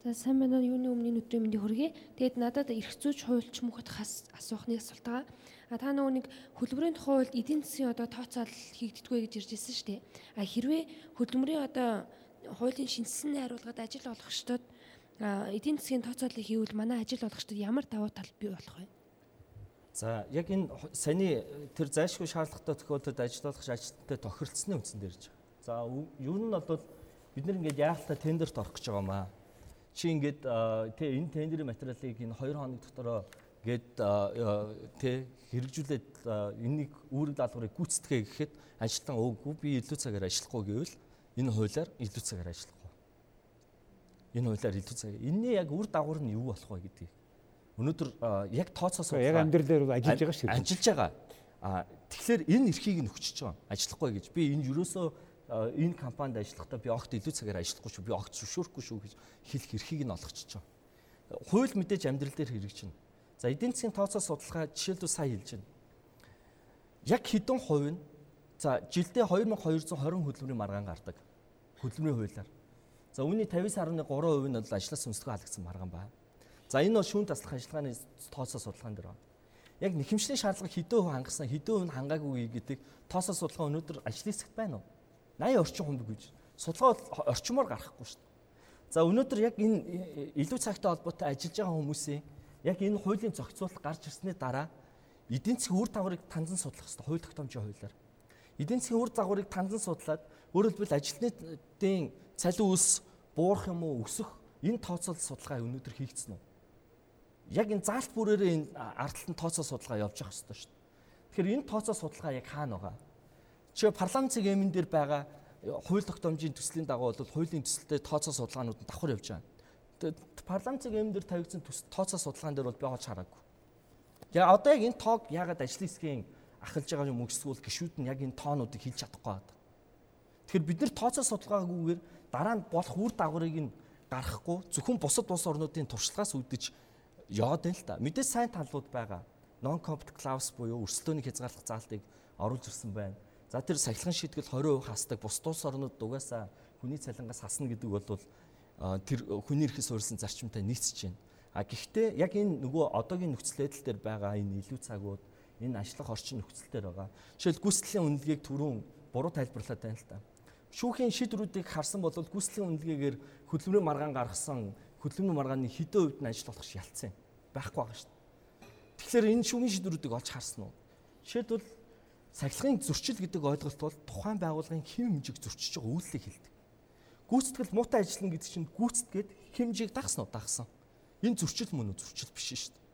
За сайн байна уу? Юуны өмнө өдрийн мэндийг хүргэе. Тэгээд надад эрх зүйч хуульч мөхөд хас асуухны асуулт байгаа. А та нөгөө нэг хөдөлмөрийн тухай хувьд эдийн засгийн одоо тооцоол хийгддэггүй гэж ирж ирсэн шүү дээ. А хэрвээ хөдөлмөрийн одоо хуулийн шинжилсэн найруулгад ажил олгогчдод эдийн засгийн тооцоолыг хийвэл манай ажил олгогчдод ямар давуу тал бий болох вэ? За яг энэ саяны тэр зайлшгүй шаардлагатай тохиолдолд ажил олгогч ажилтнтай тохиролцсны үндсэн дээр ч. За юу нь бол бид нэр ингээд яахалтай тендерт орох гэж байгаа юм аа. Чи ингээд тэ энэ тендерийн материалыг энэ 2 хоног дотор гээд тэ хэрэгжүүлээд энийг үүрэг даалгаврыг гүйцэтгэе гэхэд ажилтан өөгүй би илүү цагаар ажиллахгүй гэвэл энэ хуулиар илүү цагаар ажиллахгүй. Энэ хуулиар илүү цаг. Энийний яг үр дагавар нь юу болох вэ гэдгийг. Өнөөдөр яг тооцоос яг амьдралаар ажиллаж байгаа шүү. Ажиллаж байгаа. А тэгэхээр энэ эрхийг нь өгчөж байгаа. Ажиллахгүй гэж. Би энэ юусоо энэ компанид ажиллахдаа би огт илүү цагаар ажиллахгүй шүү. Би огт зөвшөөрөхгүй шүү гэж хэлэх эрхийг нь олгочихж байгаа. Хууль мэдээж амьдрал дээр хэрэгжинэ. За эдийн засгийн тооцоо судалгаа жишээлбэл сая хэлж байна. Яг хэдэн хувь нь за жилдээ 2220 хөдөлмөрийн маргаан гардаг. Хөдөлмөрийн хуулиар. За үүний 50.3% нь бол ажлаас өнсгөө халагдсан маргаан байна. За энэ бол шүүн таслах ажиллагааны тооцоо судалгаан дээр байна. Яг нэхэмжлийн шаардлага хэдэн хувь хангасан, хэдэн хувь хангаагүй гэдэг тооцоо судалгаа өнөөдөр ажлын хэсэгт байна уу? 80 орчим хүн гэж. Судалгаа орчмоор гарахгүй шүү дээ. За өнөөдөр яг энэ илүү цагтай холбоотой ажиллаж байгаа хүмүүсийн яг энэ хуулийн зохицуулалт гарч ирсний дараа эдийн засгийн үр дагаврыг танзан судлах хэрэгтэй хууль тогтоомжийн хуулиар. Эдийн засгийн үр дагаврыг танзан судлаад хэлбэл ажилтнуудын цалин үлс буурах юм уу өсөх энэ тооцоолол судалгаа өнөөдөр хийгдсэн үү? Яг энэ заалт бүрээрээ энэ ардталтан тооцоо судалгаа явж явах хэрэгтэй шүү дээ. Тэгэхээр энэ тооцоо судалгаа яг хаана байгаа? Чи парламент цэг эмэн дээр байгаа хууль тогтоомжийн төслийн дагуу бол хуулийн төсөлтэй тооцоо судалгаанууд нь давхар явж байгаа парламентын эм дээр тавигдсан тооцоо судалгаан дээр бол би олж хараагүй. Тэгээ одоо яг энэ тоог яагаад ажлын хэсгийн ахалж байгаа юм өгсгүүл гişүүд нь яг энэ тоонуудыг хэлж чадахгүй байна. Тэгэхээр бид нар тооцоо судалгаагүйгээр дараа нь болох үр дагаврыг нь гаргахгүй зөвхөн бусад улс орнуудын туршлагаас үүдэж яваад байна л та. Мэдээж сайн талууд байгаа. Non compete clause буюу өрсөлдөөний хязгаарлах заалтыг оруулж ирсэн байна. За тэр сахилган шийтгэл 20% хасдаг бус улс орнууд дугаасаа хүний цалингаас хасна гэдэг бол тэр хүний эрхээ суурилсан зарчимтай нийцэж байна. А гэхдээ яг энэ нөгөө одоогийн нөхцөл байдал дээр байгаа энэ илүү цагууд энэ ажиллах орчин нөхцөл дээр байгаа. Жишээл гүйцэтгэлийн үнэлгээг түрүүн буруу тайлбарлаад байна л та. Шүүхийн шийдвэрүүдийг харсан бол гүйцэтгэлийн үнэлгээгээр хөдөлмөрийн маргаан гаргасан хөдөлмөрийн маргааны хэдэн хувьд нь ажил болох шалтсан байхгүй байгаа шүү дээ. Тэгэхээр энэ шүүхийн шийдвэрүүдийг олж харсан уу? Жишээлбэл сахилгын зөрчил гэдэг ойлголт бол тухайн байгууллагын хэм хэмжээг зөрчиж байгаа үйлдэлийг хэлдэг. Гүйцэтгэл муутай ажиллана гэдэг чинь гүйцэтгээд хэмжээг дагсан уу дагсан. Энэ зөрчил мөн үү зөрчил биш шүү дээ.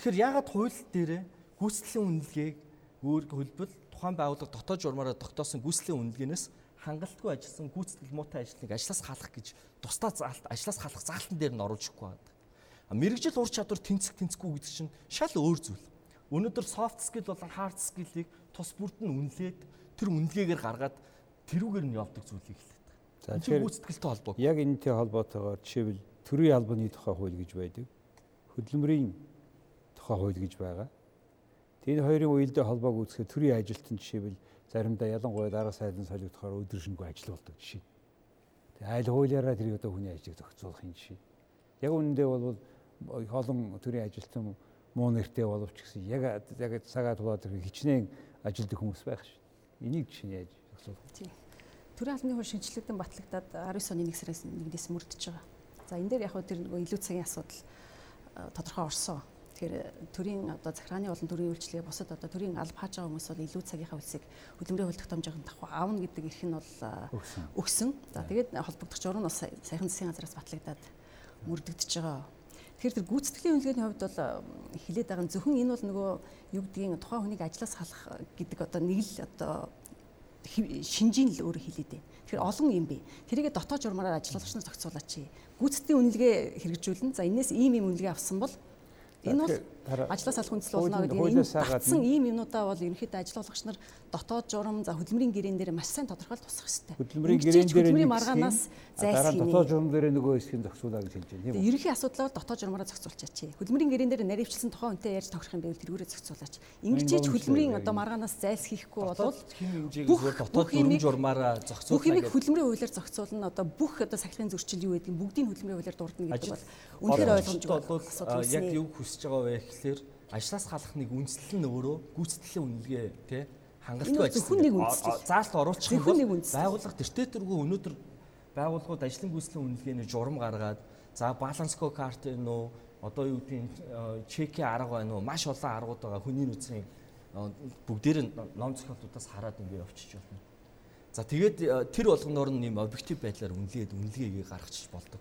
Тэгэхээр яагаад хууль дээрээ гүйцэтгэлийн үнэлгээг өөр хөлбөл тухайн байгууллага дотоод журмаараа тогтоосон гүйцэтгэлийн үнэлгээнээс хангалтгүй ажилласан гүйцэтгэл муутай ажлыг ажлаас халах гэж тусдаа заалт ажлаас халах заалтан дээр нь оруулж өгөхгүй байдаг. Мэргэжил ур чадвар тэнцэх тэнцэхгүй гэдэг чинь шал өөр зүйл. Өнөөдөр soft skill болон hard skill-ийг тус бүрд нь үнэлээд тэр үнэлгээгээр гаргаад тэрүүгээр нь явдаг зүйлийг хэлээ. За тэгэхээр гүйцэтгэлтэй холбоо. Яг энэтэй холбоотойгоор жишээвэл төрийн албаны тухай хууль гэж байдаг. Хөдөлмөрийн тухай хууль гэж байгаа. Тэгээд хоёрын үеэлдээ холбоог үүсгэхэд төрийн ажилтан жишээвэл заримдаа ялангуяа дарга сайдын солигдохоор өдөр шингүй ажил болдог жишээ. Тэгээд айл хуулиараа тэр одоо хүний ажлыг зохицуулах юм жишээ. Яг үүндээ бол олон төрийн ажилтан муу нэртэй боловч гэсэн яг яг цагаа тулаад хичнээн ажилддаг хүмүүс байх шүү. Энийг жишээ яаж зохицуулах вэ? Төрийн албаны хууль шинжилэгдэн батлагдаад 19 оны 1 сараас 1-ээс мөрдөж байгаа. За энэ дээр яг хөө тэр нөгөө илүү цагийн асуудал тодорхой орсон. Тэгэхээр төрийн одоо захиргааны болон төрийн үйлчлэгээ бусад одоо төрийн алба хааж байгаа хүмүүс бол илүү цагийнхаа үлсийг хөдөлмөрийн хууль тогтоомжийн давхар аавна гэдэг эрх нь бол өгсөн. За тэгээд холбогдох журам нь бас саяхан засгийн газраас батлагдаад мөрдөгдөж байгаа. Тэгэхээр тэр гүйцэтгэлийн үнэлгээний хувьд бол хилээд байгаа зөвхөн энэ бол нөгөө юу гэдгийг тухайн хүнийг ажлаас халах гэдэг одоо нэг л одоо шинжийн л өөр хилээд байна. Тэгэхээр олон юм бэ. Тэрийг дотоод журмаараар ажиллуулагч нар зохицуулаач. Гүйцэтгэлийн үнэлгээ хэрэгжүүлнэ. За энэс ийм ийм үнэлгээ авсан бол Энэ бол ажлаас алах хүндэслэл болно гэдэг энэ батсан ийм юмнуудаа бол ерөнхийдөө ажиллуулагч нар дотоод журам за хөдөлмөрийн гэрээн дээр маш сайн тодорхойлж тусах хэрэгтэй. Хөдөлмөрийн гэрээн дээр хөдөлмөрийн маргаанаас зайлсхийе. Дотоод журам дээр нөгөө хэсгийг зохицуулаа гэж хэлж байна тийм үү? Ерөнхий асуудлаар дотоод журмаараа зохицуулчаач. Хөдөлмөрийн гэрээн дээр наривчлсан тухайн хүнтэй ярьж тохирох юм байвал тэргүүрээ зохицуулаач. Ингэж хөдөлмөрийн одоо маргаанаас зайлсхийхгүй бол хэмжээгээс дотоод журам журмаараа зохицуулах. Бүх юмыг хөдөлмөрийн хуулиар зохицуулна. Одоо бүх одоо сахилгын зөрчил юу гэдэг бүгдийг хөдөлмөрийн хуулиар дурдна гэдэг бол үнэхээр ойлгомжтой яг юу хүсэж байгаа вэ гэхлээр ажлаас халах нэг үндэслэл нь өөрөө гүйцэтгэлийн үнэлгээ тий хангалттай ажил. Заалт оруулах юм бол байгууллага тэртээ тэргүй өнөөдөр байгууллагууд ажлын гүйцэтгэлийн үнэлгээний журам гаргаад за баланско карт энэ үү одоо юу гэдгийг чекийн арга байна уу маш олон аргууд байгаа хүний нөөцийн бүгдээр нь ном зохиолтуудаас хараад ингэ явчих болно. За тэгээд тэр болгоноор нь юм объектив байдлаар үнэлгээд үнэлгээгээ гаргачих болдог.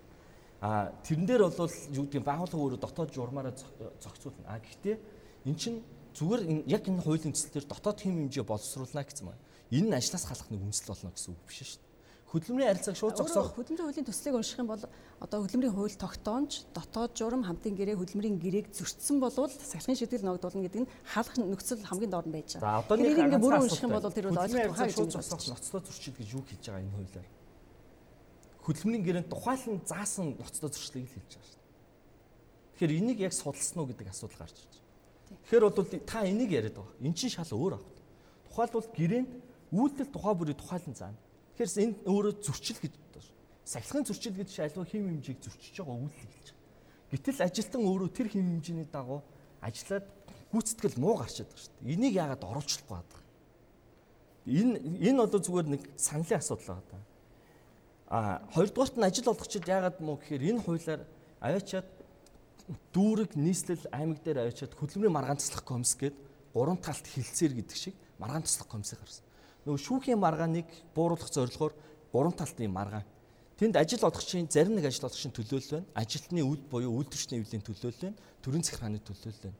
А тэрэн дээр бол юу гэдгийг байгууллага өөрөө дотоод журмаараа зохицуулна. А гэхдээ эн чинь зүгээр яг энэ хуулийн төслөөр дотоод хэм хэмжээ боловсруулна гэсэн байна. Энэ нь ажлаас халах нэг үндэслэл болно гэсэн үг биш шүү дээ. Хөдөлмөрийн харилцааг шууд зогсоох. Хөдөлмөрийн хуулийн төслийг унших юм бол одоо хөдөлмөрийн хууль тогтоомж дотоод журам хамтын гэрээ хөдөлмөрийн гэрээг зөрчсөн болвол сахилгын шийдэл ногдуулна гэдэг нь халах нөхцөл хамгийн доор нь байж байгаа. Нэг ингээ бүрэн унших юм бол тэр бол ойлгох хаа гэж зогсоох ноцлоо зөрчил гэж юу хийж байгаа энэ хуулиар хөдөлмөрийн гэрээнд тухайлан заасан ноцтой зөрчлийг л хэлж байгаа шүү дээ. Тэгэхээр энийг яг судалсан уу гэдэг асуудал гарч ирж байна. Тэгэхээр бол та энийг яриад байгаа. Эн чинь шал өөр авах. Тухайлбал гэрээнд үйлдэл тухай бүрийн тухайлан заана. Тэгэхээр энэ өөрөө зөрчил гэж байна. Сахилгын зөрчил гэж шалгуу хим хэмжээг зөрчиж байгаа үйлдэл хэлж байгаа. Гэтэл ажилтан өөрөө тэр хим хэмжээний дагуу ажиллаад гүйцэтгэл муу гарчаад байгаа шүү дээ. Энийг яагаад оруулчихлахгүй байгаа. Энэ энэ одоо зүгээр нэг саналын асуудал байгаа даа. А хоёрдугаарт нь ажил олгогчид яагаад муу гэхээр энэ хуулиар аваачаад дүүрэг нийслэл аймаг дээр аваачаад хөдөлмөрийн маргаан туслах комисс гээд гурван талт хилцээр гэдэг шиг маргаан туслах комиссыг гаргасан. Нөгөө шүүхийн маргааныг бууруулах зорилгоор гурван талтын маргаан. Тэнд ажил олгогчийн зарим нэг ажил олгогчийн төлөөлөл байна. Ажилтны үйл буюу үйлдвэрчний эвлийн төлөөлөл байна. Төрийн захиргааны төлөөлөл байна.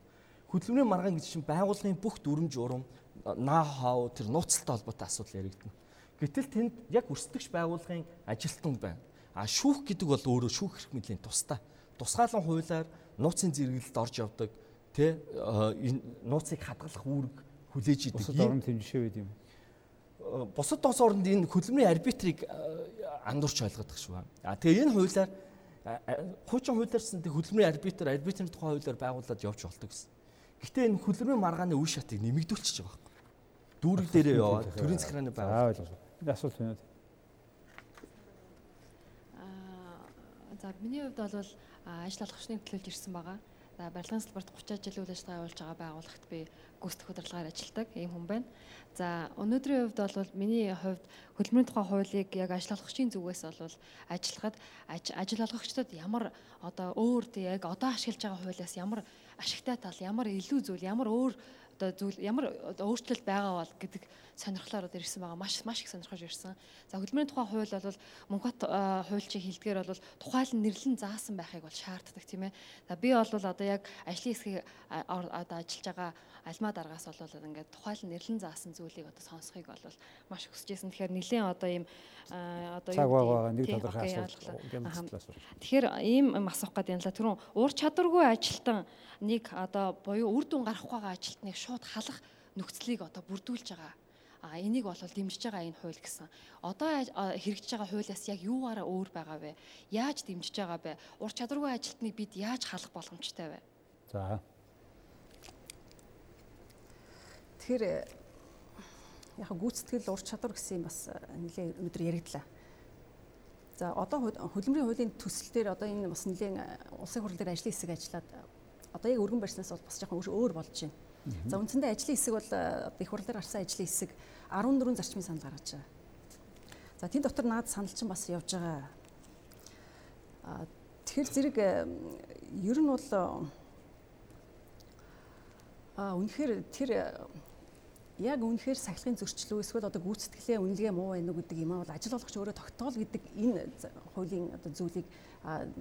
Хөдөлмөрийн маргаан гэдэг чинь байгууллагын бүх дүрм журам, наа хав тэр нууцтай холбоотой асуудал яригдана. Гэтэл тэнд яг өрсөлдөгч байгууллагын ажилтан байна. А шүүх гэдэг бол өөрөө шүүх эрх мэдлийн тустай. Тусгаалan хуулиар нууцын зэрэглэлд орж явдаг тэ энэ нууцыг хадгалах үүрэг хүлээж идэг. Бусад орнд хэмжишээ байд юм. Бусад улс орнд энэ хөдөлмөрийн арбитрийг андуурч ойлгодог шүү. А тэгээ энэ хуулиар хуучин хуулиарсан хөдөлмөрийн арбитр арбитрийн тухай хуулиар байгуулад явж болдог гэсэн. Гэхдээ энэ хөдөлмөрийн маргааны үе шатыг нэмэгдүүлчихэж байгаа байхгүй. Дүүрэг дээрээ яваад төрийн захиргааны байгууллага Энэ асуулт байна? Аа за миний хувьд бол ажил олгогчны төлөөлж ирсэн байгаа. За барилгын салбарт 30 жил үйл ажиллагаа явуулж байгаа байгууллагт би гүйцэтгэх удирдлагаар ажилладаг ийм хүн байна. За өнөөдрийн хувьд бол миний хувьд хөдөлмөрийн тухай хуулийг яг ажил олгогчийн зүгээс бол ажиллахад ажил олгогчдод ямар одоо өөр яг одоо ашиглаж байгаа хуулиас ямар ашигтай тал, ямар илүү зүйл, ямар өөр одоо зүйл ямар өөрчлөлт байгаа бол гэдэг сонирхлоор одоо ирсэн байгаа. Маш маш их сонирхож ирсэн. За хөдөлмөрийн тухай хууль бол Монгол хуульчийн хэлдгээр бол тухайлан нэрлэн заасан байхыг бол шаарддаг тийм ээ. За би бол одоо яг ажлын хэсгийг одоо ажиллаж байгаа альма дараагаас бол ингээд тухайлан нэрлэн заасан зүйлийг одоо сонсхийг бол маш хүсэж байсан. Тэгэхээр нэлийн одоо ийм одоо цаг байгаа нэг тодорхой асуулт. Тэгэхээр ийм асуух гэдэг юм л түрүүн уур чадваргүй ажилтан нэг одоо буюу үр дүн гарах байгаа ажилтныг шууд халах нөхцөлийг одоо бүрдүүлж байгаа. А энийг бол дэмжиж байгаа энэ хууль гэсэн. Одоо хэрэгжиж байгаа хуулиас яг юугаараа өөр байгаа вэ? Яаж дэмжиж байгаа бэ? Ур чадваргүй ажилтныг бид яаж халах боломжтой вэ? За. Тэгэхээр яг гүйцэтгэл ур чадвар гэсэн юм бас нэлээд өнөөдөр яригдлаа. За одоо хөдөлмөрийн хуулийн төсөл дээр одоо энэ бас нэлээд улсын хурал дээр ажлын хэсэг ажиллаад одоо яг өргөн барьснаас бол бас жоохон өөр болж байна. За үндсэндээ ажлын хэсэг бол их хурал дээр гарсан ажлын хэсэг 14 зарчмын санал гаргаж байгаа. За тийм дотор наад санал чинь бас явж байгаа. А тэгэхээр зэрэг ер нь бол а үнэхээр тэр яг үнэхээр сахилгын зөрчлөө эсвэл одоо гүйцэтгэлээ үнэлгээ муу байна уу гэдэг юм аа бол ажил олгогч өөрөө тогтоол гэдэг энэ хуулийн одоо зүйлийг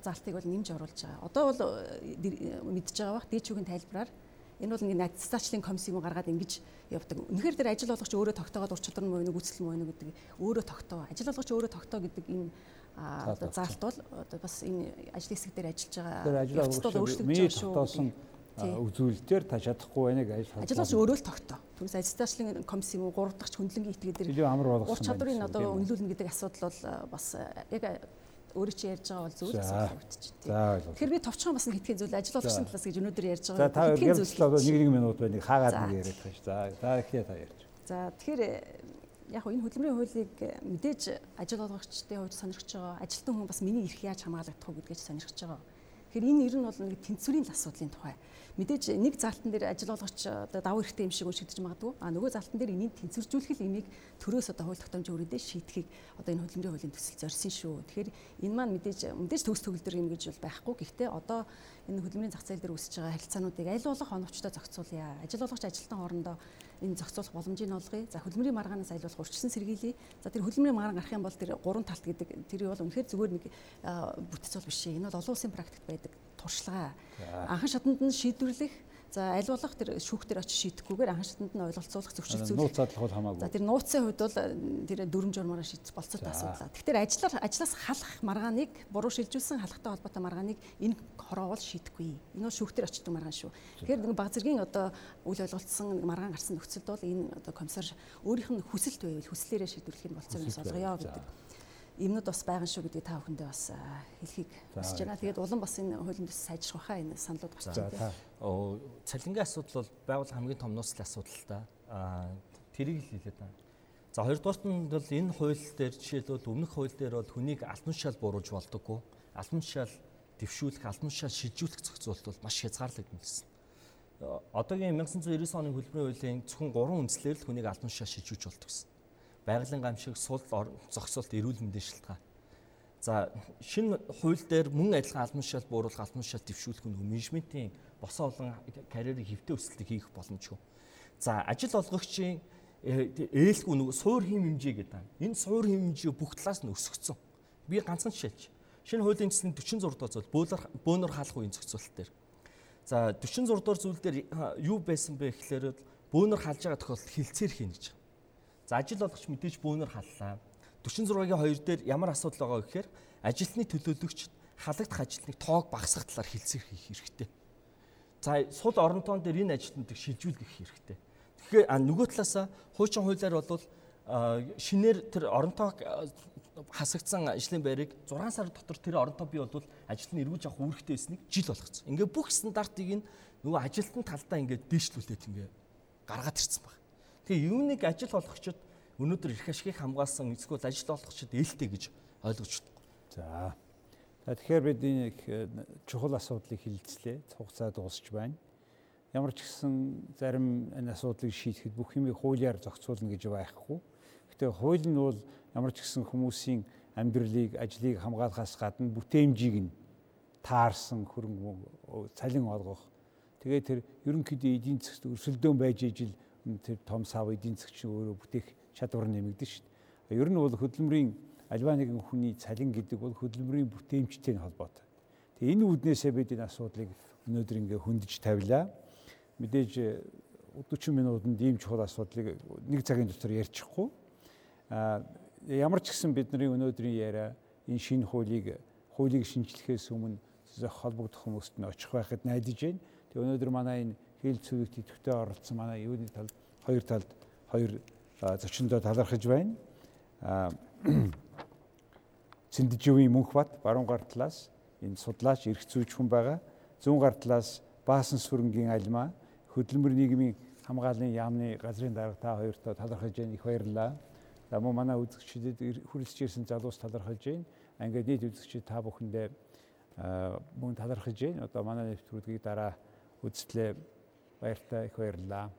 заалтыг бол нэмж оруулж байгаа. Одоо бол мэдж байгаа бах дээд шүүгийн тайлбараар энэ бол ингээд надцаачлалын комиссийг гаргаад ингэж явдаг. Үнэхээр тэр ажил олгогч өөрөө тогтоогоод ур чадвар нь муу вэ гүйцэтгэл муу вэ гэдэг өөрөө тогтоо. Ажил олгогч өөрөө тогтоо гэдэг энэ одоо заалт бол одоо бас энэ ажлын хэсэг дээр ажиллаж байгаа. Тэр ажил олгогч миний тогтоосон үзүүлэлтээр та чадахгүй байна гэж ажиллаж өөрөө л тогтоо. Түүнээс ажилтнаачлалын комиссийн 3 дахь хөндлөнгийн итгээд дээр. Ур чадварыг одоо үнэлүүлнэ гэдэг асуудал бол бас яг өөрөө чи ярьж байгаа бол зүйл асуулт байна. Тэгэхээр би товчхон бас нэг хитгэн зүйл ажил болгосон талаас гэж өнөөдөр ярьж байгаа. За та хоёр ярилцлаа одоо нэг нэг минут байна. Хаагаад нэг яриад байгаа ш. За за ихээ та ярьж. За тэгэхээр яг энэ хөдөлмөрийн хуулийг мэдээж ажил олгогчдын хувьд сонирхож байгаа. Ажилтан хүн бас миний эрх яаж хамгаалагдах вэ гэдгийг сонирхож байгаа. Тэгэхээр энэ ер нь бол нэг тэнцвэрийн асуудлын тухай мэдээж нэг залтан дээр ажил олгогч одоо давуу эрхтэй юм шиг уншигдэж магадгүй. А нөгөө залтан дээр энийг тэнцвэржүүлэх имийг төрөөс одоо хууль тогтоомжийн үрээдээ шийдэхийг одоо энэ хөдөлмөрийн хуулийн төсөл зорьсон шүү. Тэгэхээр энэ маань мэдээж мэдээж төгс төгөлдөр юм гэж бол байхгүй. Гэхдээ одоо энэ хөдөлмөрийн зах зээл дээр үүсэж байгаа харилцаануудыг аль болох оновчтой зохицуулъя. Ажил олгогч ажилтан хоорондоо энэ зохицуулах боломжийг олгоё. За хөдөлмөрийн маргаанаас аль болох урьдчилан сэргийлье. За тэр хөдөлмөрийн маргаан гарах юм бол тэр гурван талт гэдэг тэр бол үнэхээр зүгээр нэг бүтцэл биш. Энэ бол олон улсын практикт байдаг туршлага. Анхан шатанд нь шийдвэрлэх За аль болох тэр шүүхтэр очиж шийдэхгүйгээр анхан шатанд нь ойлголцуулах зөвшөлт зүйл. Нууц задлах бол хамаагүй. За тэр нууцын хувьд бол тэр дүрм журмаараа шийдэж болцолтой асуудал. Тэгэхээр ажиллаар ажлаас халах маргааныг буруу шилжүүлсэн халахтай холбоотой маргааныг энэ хороо бол шийдэхгүй. Энэ бол шүүхтэр очдог маргаан шүү. Тэгэхээр нэг баг зэргийн одоо үйл ойлголцсон маргаан гарсан нөхцөлд бол энэ одоо комиссар өөрийнх нь хүсэлт байвал хүслээрээ шийдвэрлэх нь болцоо юм солгоё гэдэг юмнууд бас байгаа шүү гэдгийг та бүхэндээ бас хэлхийг хүсэж байна. Тэгээд улам бас энэ хуулийн төс сайжрах хаа энэ саналуд гарч байна. Оо цалингийн асуудал бол байгууллага хамгийн том нууцлын асуудал та. Аа тэрийг л хэлээд байна. За хоёрдугаарт нь бол энэ хууль дээр жишээлбэл өмнөх хууль дээр бол хүнийг албан тушаал бууруулж болдоггүй. Албан тушаал дэвшүүлэх, албан тушаал шилжүүлэх зохицуулалт бол маш хязгаарлагдсан. Одоогийн 1999 оны хөлбөрийн хуулийн зөвхөн 3 үндслээр л хүнийг албан тушаал шилжүүлж болдог гэсэн байгалийн гамшиг сул зогсоолт эрүүл мэндийн шилтгаан. За шинэ хууль дээр мөн адилхан албан тушаал бууруулах албан тушаал дэвшүүлэх нь менежментийн босоо олон карьерийн хэвтэй өсөлтийг хийх боломжгүй. За ажил олгогчийн э, ээлгүй нэг суур хим хэмжээ гэдэг байна. Энэ суур хим хэмжээ бүх талаас нь өсгөгцөн. Би ганцхан жишээлч. Шинэ хуулийн төслийн 46 дугаар зүйл бөөнөр бөөнөр хаалх үеийн зохицуулалт дээр. За 46 дугаар зүйл дээр юу байсан бэ гэхээр бөөнөр халж байгаа тохиолдолд хилцээр хийнэ гэж. За ажил олгогч мэдээж бөөнөр халлаа. 46-гийн 2 дээр ямар асуудал байгаа гэхээр ажилтны төлөөлөгч халагдах ажилтныг тоог багасгах талаар хэлцэх хийх хэрэгтэй. За сул оронтоон дээр энэ ажилтнуудыг шилжүүлэх хэрэгтэй. Тэгэхээр нөгөө талаасаа хуучин хуулиар бол шинээр тэр оронтоо хасагдсан ажлын байрыг 6 сар дотор тэр оронтоо бий бол ажилтны эргүүлж авах үүрэгтэй байсныг жил болгоцсон. Ингээ бүх стандартыг нөгөө ажилтны талдаа ингээ дээшлүүлээд ингээ гаргаад ирсэн баг. Тэгээ юуныг ажил олгогчид өнөөдөр эрх ашигыг хамгаалсан эсвэл ажил олгогчид ээлтэй гэж ойлгож байна. За. Тэгэхээр бид энэ э, чухал асуудлыг хилцлээ. Хугацаа дуусч байна. Ямар ч гэсэн зарим энэ асуудлыг шийдэхэд бүх юмыг хуулиар зохицуулна гэж байхгүй. Гэтэ хууль нь бол ямар ч гэсэн хүмүүсийн амьдралыг, ажлыг хамгаалахаас гадна бүтээмжийг нь таарсан хөрөнгө цалин олгох. Тэгээ тэр ерөнхийдөө эдийн засгт өрсөлдөөн байж ижил тэр том сав эдийн засгч өөрөө бүтээх чадвар нэмэгдэн шүү дээ. Ер нь бол хөдөлмөрийн альва нэгэн хүний цалин гэдэг бол хөдөлмөрийн бүтээмжтэй холбоотой. Тэгээ энэ үүднээсээ бид энэ асуудлыг өнөөдөр ингээ хөндөж тавилаа. Мэдээж 40 минутанд ийм чухал асуудлыг нэг цагийн дотор ярьчихгүй. А ямар ч гэсэн бидний өнөөдрийн яриа энэ шинэ хуулийг хуулийг шинжлэхээс өмнө холбогдох хүмүүст нь очих байхад найдаж байна. Тэгээ өнөөдөр манай энэ хил цэвэгт идэвхтэй оролцсон манай юуны талд хоёр талд хоёр зочиндоо талархаж байна. Цэндиживийн Мөнхбат баруун гар талаас энэ судлаач эрх зүйч хүн байгаа. Зүүн гар талаас Баасан сүрэнгийн альмаа хөдөлмөр нийгмийн хамгааллын яамны газрын дарга та хоёртоо талархаж байна. Их баярлалаа. За мөн манай үзэгчдэд хүрэлцэж ирсэн залуус талархаж байна. Ингээд нийт үзэгчид та бүхэндээ мөн талархаж байна. Одоо манай нэвтрүүлгийг дараа үзтлээ Баяртай их баярлалаа.